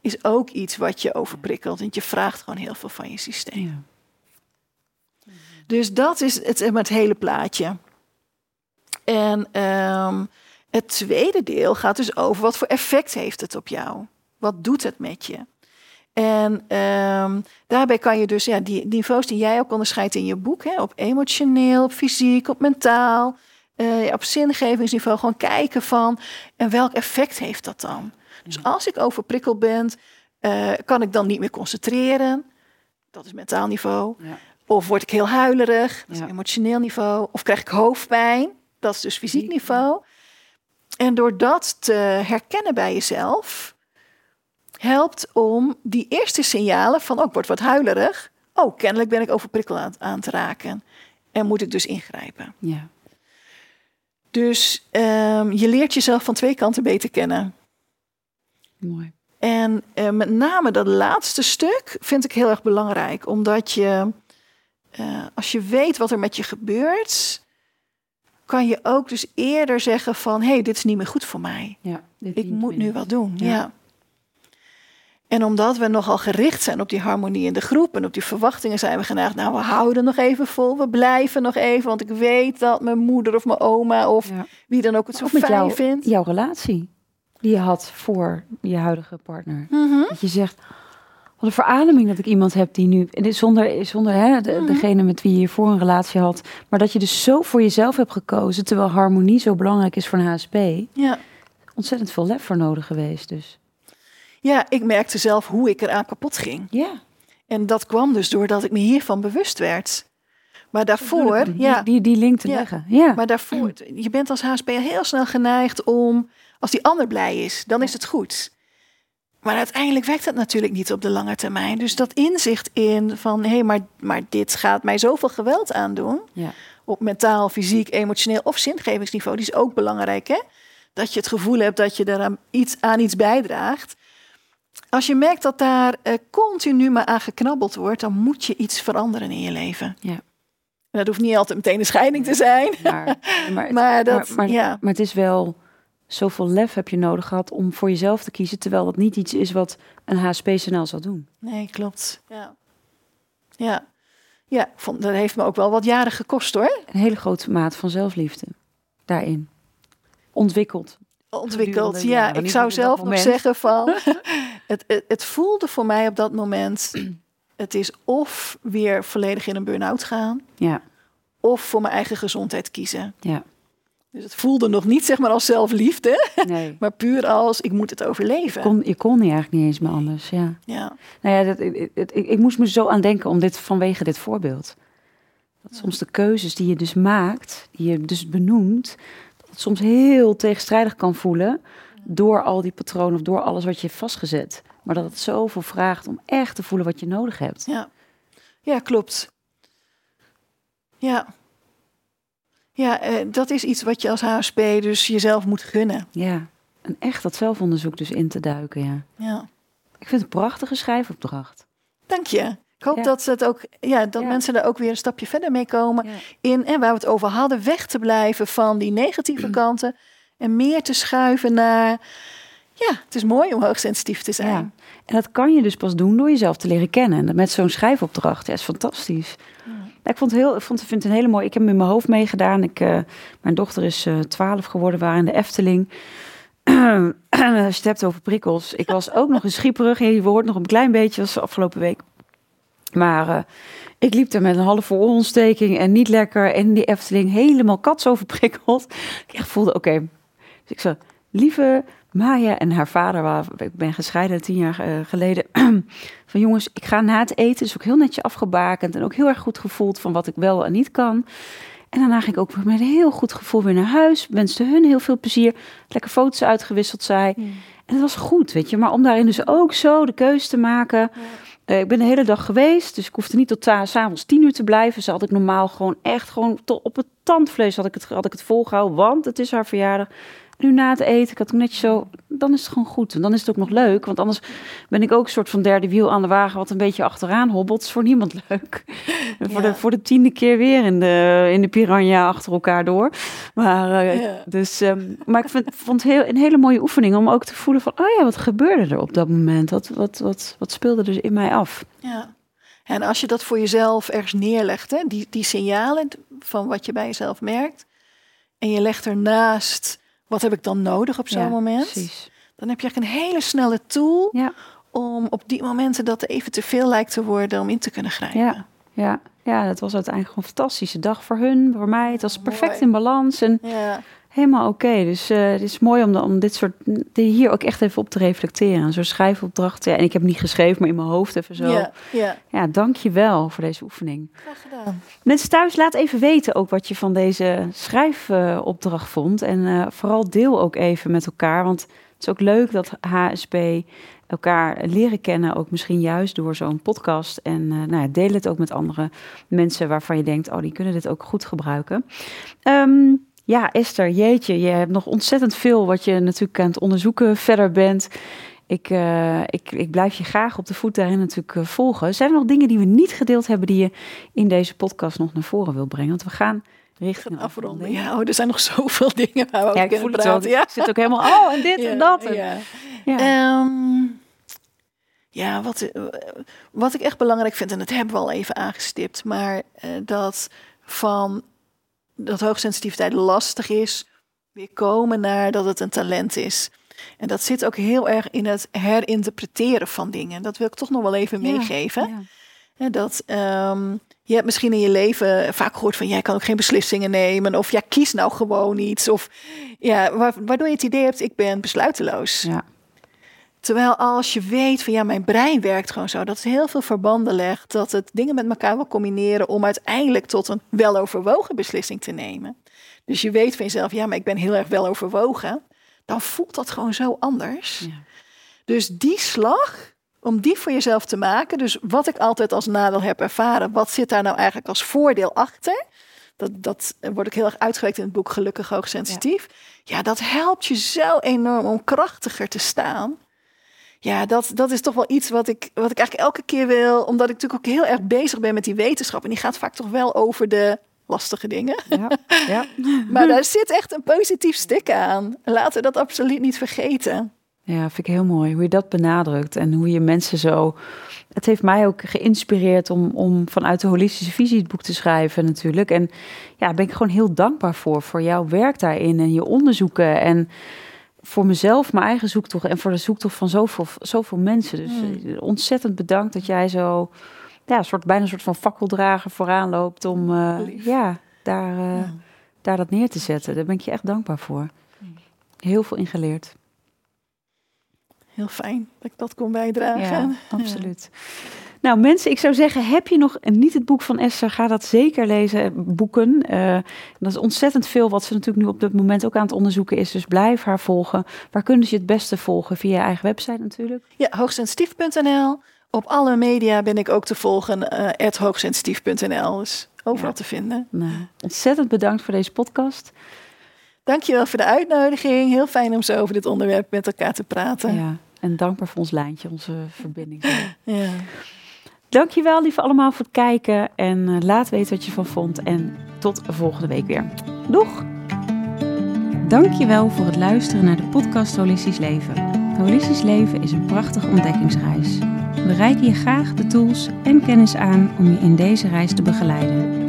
is ook iets wat je overprikkelt. Want je vraagt gewoon heel veel van je systeem. Ja. Dus dat is het, het hele plaatje. En ehm, het tweede deel gaat dus over wat voor effect heeft het op jou? Wat doet het met je? En ehm, daarbij kan je dus ja, die niveaus die jij ook onderscheidt in je boek, hè, op emotioneel, op fysiek, op mentaal, eh, op zingevingsniveau, gewoon kijken van en welk effect heeft dat dan? Dus als ik overprikkeld ben, eh, kan ik dan niet meer concentreren? Dat is mentaal niveau. Ja. Of word ik heel huilerig, dat is Ja. emotioneel niveau. Of krijg ik hoofdpijn, dat is dus Fysiek, niveau. En door dat te herkennen bij jezelf, helpt om die eerste signalen van, oh, ik word wat huilerig. Oh, kennelijk ben ik overprikkeld aan, aan te raken. En moet ik dus ingrijpen. Ja. Dus ehm, je leert jezelf van twee kanten beter kennen. Mooi. En eh, met name dat laatste stuk vind ik heel erg belangrijk. Omdat je, eh, als je weet wat er met je gebeurt, kan je ook dus eerder zeggen van... hé, hey, dit is niet meer goed voor mij. Ja, dit Ik moet nu wat doen. Ja. Ja. En omdat we nogal gericht zijn op die harmonie in de groep... en op die verwachtingen zijn we geneigd... nou, we houden nog even vol, we blijven nog even... want ik weet dat mijn moeder of mijn oma of Ja. wie dan ook het zo Ook met fijn jou, vindt. jouw relatie die je had voor je huidige partner. Mhm. Dat je zegt, wat een verademing dat ik iemand heb die nu... En dit zonder, zonder hè, de- Mhm. degene met wie je hiervoor een relatie had. Maar dat je dus zo voor jezelf hebt gekozen... terwijl harmonie zo belangrijk is voor een HSP. Ja. Ontzettend veel lef voor nodig geweest dus. Ja, ik merkte zelf hoe ik eraan kapot ging. Ja. En dat kwam dus doordat ik me hiervan bewust werd. Maar daarvoor, die, ja, die, die link te Ja. leggen. Ja. maar daarvoor, je bent als HSP heel snel geneigd om, als die ander blij is, dan is het goed. Maar uiteindelijk werkt dat natuurlijk niet op de lange termijn. Dus dat inzicht in van, hé, hey, maar, maar dit gaat mij zoveel geweld aandoen. Ja. Op mentaal, fysiek, emotioneel of zingevingsniveau, die is ook belangrijk, hè? Dat je het gevoel hebt dat je daaraan iets, aan iets bijdraagt. Als je merkt dat daar eh, continu maar aan geknabbeld wordt, dan moet je iets veranderen in je leven. Ja. En dat hoeft niet altijd meteen een scheiding te zijn. Maar, maar, Maar dat, maar, ja. maar het is wel... Zoveel lef heb je nodig gehad om voor jezelf te kiezen... terwijl dat niet iets is wat een HSP snel zal doen. Nee, klopt. Ja. Ja. Ja, vond, dat heeft me ook wel wat jaren gekost hoor. Een hele grote maat van zelfliefde daarin. Ontwikkeld. Ontwikkeld. Ja, ik zou zelf nog zeggen van. het, het, het voelde voor mij op dat moment. Het is of weer volledig in een burn-out gaan. Ja, Of voor mijn eigen gezondheid kiezen. ja. Dus het voelde nog niet zeg maar als zelfliefde. Nee. Maar puur als ik moet het Je overleven. kon, je kon niet eigenlijk niet eens meer anders, ja. Ja. Nou ja, dat, ik, ik, ik, moest me zo aan denken om dit, vanwege dit voorbeeld. Dat soms de keuzes die je dus maakt, die je dus benoemt, het soms heel tegenstrijdig kan voelen door al die patronen of door alles wat je hebt vastgezet. Maar dat het zoveel vraagt om echt te voelen wat je nodig hebt. Ja, ja klopt. Ja. Ja, eh, dat is iets wat je als HSP dus jezelf moet gunnen. Ja, en echt dat zelfonderzoek dus in te duiken, ja. Ja. Ik vind het een prachtige schrijfopdracht. Dank je. Ik hoop Ja. dat, het ook, ja, dat Ja. mensen daar ook weer een stapje verder mee komen. Ja. In, en waar we het over hadden, weg te blijven van die negatieve kanten. En meer te schuiven naar, ja, het is mooi om hoogsensitief te zijn. Ja. En dat kan je dus pas doen door jezelf te leren kennen. En dat met zo'n schrijfopdracht, ja, is fantastisch. Ja, ik vond het heel, ik vond, vind het een hele mooi. Ik heb hem in mijn hoofd meegedaan. Ik, eh, mijn dochter is eh 12 geworden, we waren in de Efteling. Als je het hebt over prikkels. Ik was ook nog een schieperig. Je hoort nog een klein beetje, was de afgelopen week. Maar eh, ik liep er met een halve oorontsteking en niet lekker. En die Efteling helemaal katsoverprikkeld. Ik echt voelde, oké. Dus ik zei, lieve Maya en haar vader, waar, ik ben gescheiden tien jaar eh, geleden. van jongens, ik ga na het eten, dus ook heel netjes afgebakend. En ook heel erg goed gevoeld van wat ik wel en niet kan. En daarna ging ik ook met een heel goed gevoel weer naar huis. Wenste hun heel veel plezier. Lekker foto's uitgewisseld, zei. En het was goed, weet je. Maar om daarin dus ook zo de keuze te maken. Eh, ik ben de hele dag geweest, dus ik hoefde niet tot ta- 's avonds tien uur te blijven. Dus had ik normaal gewoon echt gewoon tot op het tandvlees had ik het, had ik het volgehouden. Want het is haar verjaardag. Nu na het eten, ik had toen netjes zo, dan is het gewoon goed. En dan is het ook nog leuk, want anders ben ik ook een soort van derde wiel aan de wagen... wat een beetje achteraan hobbelt. is voor niemand leuk. En voor, Ja. de, voor de tiende keer weer in de, in de piranha achter elkaar door. Maar, eh, Ja. dus, ehm, maar ik vind, vond het heel, een hele mooie oefening om ook te voelen van... oh ja, wat gebeurde er op dat moment? Wat, wat, wat, wat speelde er in mij af? Ja. En als je dat voor jezelf ergens neerlegt, hè, die, die signalen van wat je bij jezelf merkt, en je legt ernaast, wat heb ik dan nodig op zo'n Ja, moment? Precies. Dan heb je eigenlijk een hele snelle tool Ja, om op die momenten dat even te veel lijkt te worden om in te kunnen grijpen. ja, ja, ja, dat was uiteindelijk gewoon een fantastische dag voor hun, voor mij. Het was perfect Mooi. in balans. En Ja. Helemaal oké. Dus eh, het is mooi om, de, om dit soort hier ook echt even op te reflecteren. Zo'n schrijfopdracht. Ja, en ik heb niet geschreven, maar in mijn hoofd even zo. Ja, ja. Ja, dank je wel voor deze oefening. Graag gedaan. Mensen thuis, laat even weten ook wat je van deze schrijfopdracht vond. En eh, vooral deel ook even met elkaar. Want het is ook leuk dat HSP elkaar leren kennen, ook misschien juist door zo'n podcast. En uh, nou ja, deel het ook met andere mensen waarvan je denkt, oh, die kunnen dit ook goed gebruiken. Ehm, ja, Esther, jeetje, je hebt nog ontzettend veel wat je natuurlijk aan het onderzoeken verder bent. Ik, uh, ik, ik blijf je graag op de voet daarin natuurlijk uh, volgen. Zijn er nog dingen die we niet gedeeld hebben die je in deze podcast nog naar voren wil brengen? Want we gaan richting afronden. Ja, oh, er zijn nog zoveel dingen waar we ja, over voel praten. Het ja. Ik zit ook helemaal, oh, en dit Ja, en dat. En, Ja. ja. Ehm, ja, wat, eh, wat ik echt belangrijk vind, en dat hebben we al even aangestipt, maar eh, dat van dat hoogsensitiviteit lastig is, weer komen naar dat het een talent is. En dat zit ook heel erg in het herinterpreteren van dingen. Dat wil ik toch nog wel even Ja, meegeven. ja. Dat ehm, je hebt misschien in je leven vaak gehoord van jij kan ook geen beslissingen nemen. Of ja, kies nou gewoon iets. Of ja, wa- waardoor je het idee hebt, ik ben besluiteloos. Ja. Terwijl als je weet van ja, mijn brein werkt gewoon zo, dat het heel veel verbanden legt, dat het dingen met elkaar wil combineren om uiteindelijk tot een weloverwogen beslissing te nemen. Dus je weet van jezelf, ja, maar ik ben heel erg weloverwogen. Dan voelt dat gewoon zo anders. Ja. Dus die slag, om die voor jezelf te maken, dus wat ik altijd als nadeel heb ervaren, wat zit daar nou eigenlijk als voordeel achter? Dat, dat wordt ook heel erg uitgewerkt in het boek Gelukkig Hoogsensitief. Ja, dat helpt je zo enorm om krachtiger te staan. Ja, dat, dat is toch wel iets wat ik, wat ik eigenlijk elke keer wil. Omdat ik natuurlijk ook heel erg bezig ben met die wetenschap. En die gaat vaak toch wel over de lastige dingen. Ja. ja. Maar daar zit echt een positief stuk aan. Laten we dat absoluut niet vergeten. Ja, vind ik heel mooi hoe je dat benadrukt en hoe je mensen zo. Het heeft mij ook geïnspireerd om, om vanuit de holistische visie het boek te schrijven, natuurlijk. En ja, daar ben ik gewoon heel dankbaar voor, voor jouw werk daarin en je onderzoeken. En voor mezelf, mijn eigen zoektocht en voor de zoektocht van zoveel, zoveel mensen. Dus eh, ontzettend bedankt dat jij zo, ja, een soort, bijna een soort van fakkeldrager vooraan loopt om eh, ja, daar, eh, daar dat neer te zetten. Daar ben ik je echt dankbaar voor. Heel veel ingeleerd. Heel fijn dat ik dat kon bijdragen. Ja, absoluut. Nou mensen, ik zou zeggen, heb je nog niet het boek van Esther, ga dat zeker lezen, boeken. Eh, dat is ontzettend veel wat ze natuurlijk nu op dit moment ook aan het onderzoeken is. Dus blijf haar volgen. Waar kunnen ze je het beste volgen? Via je eigen website natuurlijk. Ja, hoogsensitief.nl. Op alle media ben ik ook te volgen, eh hoogsensitief.nl. Dus overal Ja. te vinden. Nou, ontzettend bedankt voor deze podcast. Dankjewel voor de uitnodiging. Heel fijn om zo over dit onderwerp met elkaar te praten. Ja, en dankbaar voor ons lijntje, onze verbinding. Ja. Dankjewel lieve allemaal voor het kijken. En eh, laat weten wat je van vond. En tot volgende week weer. Doeg! Dankjewel voor het luisteren naar de podcast Holistisch Leven. Holistisch Leven is een prachtige ontdekkingsreis. We reiken je graag de tools en kennis aan om je in deze reis te begeleiden.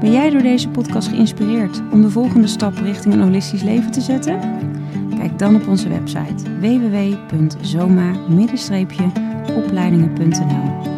Ben jij door deze podcast geïnspireerd om de volgende stap richting een holistisch leven te zetten? Kijk dan op onze website www.zoma-opleidingen.nl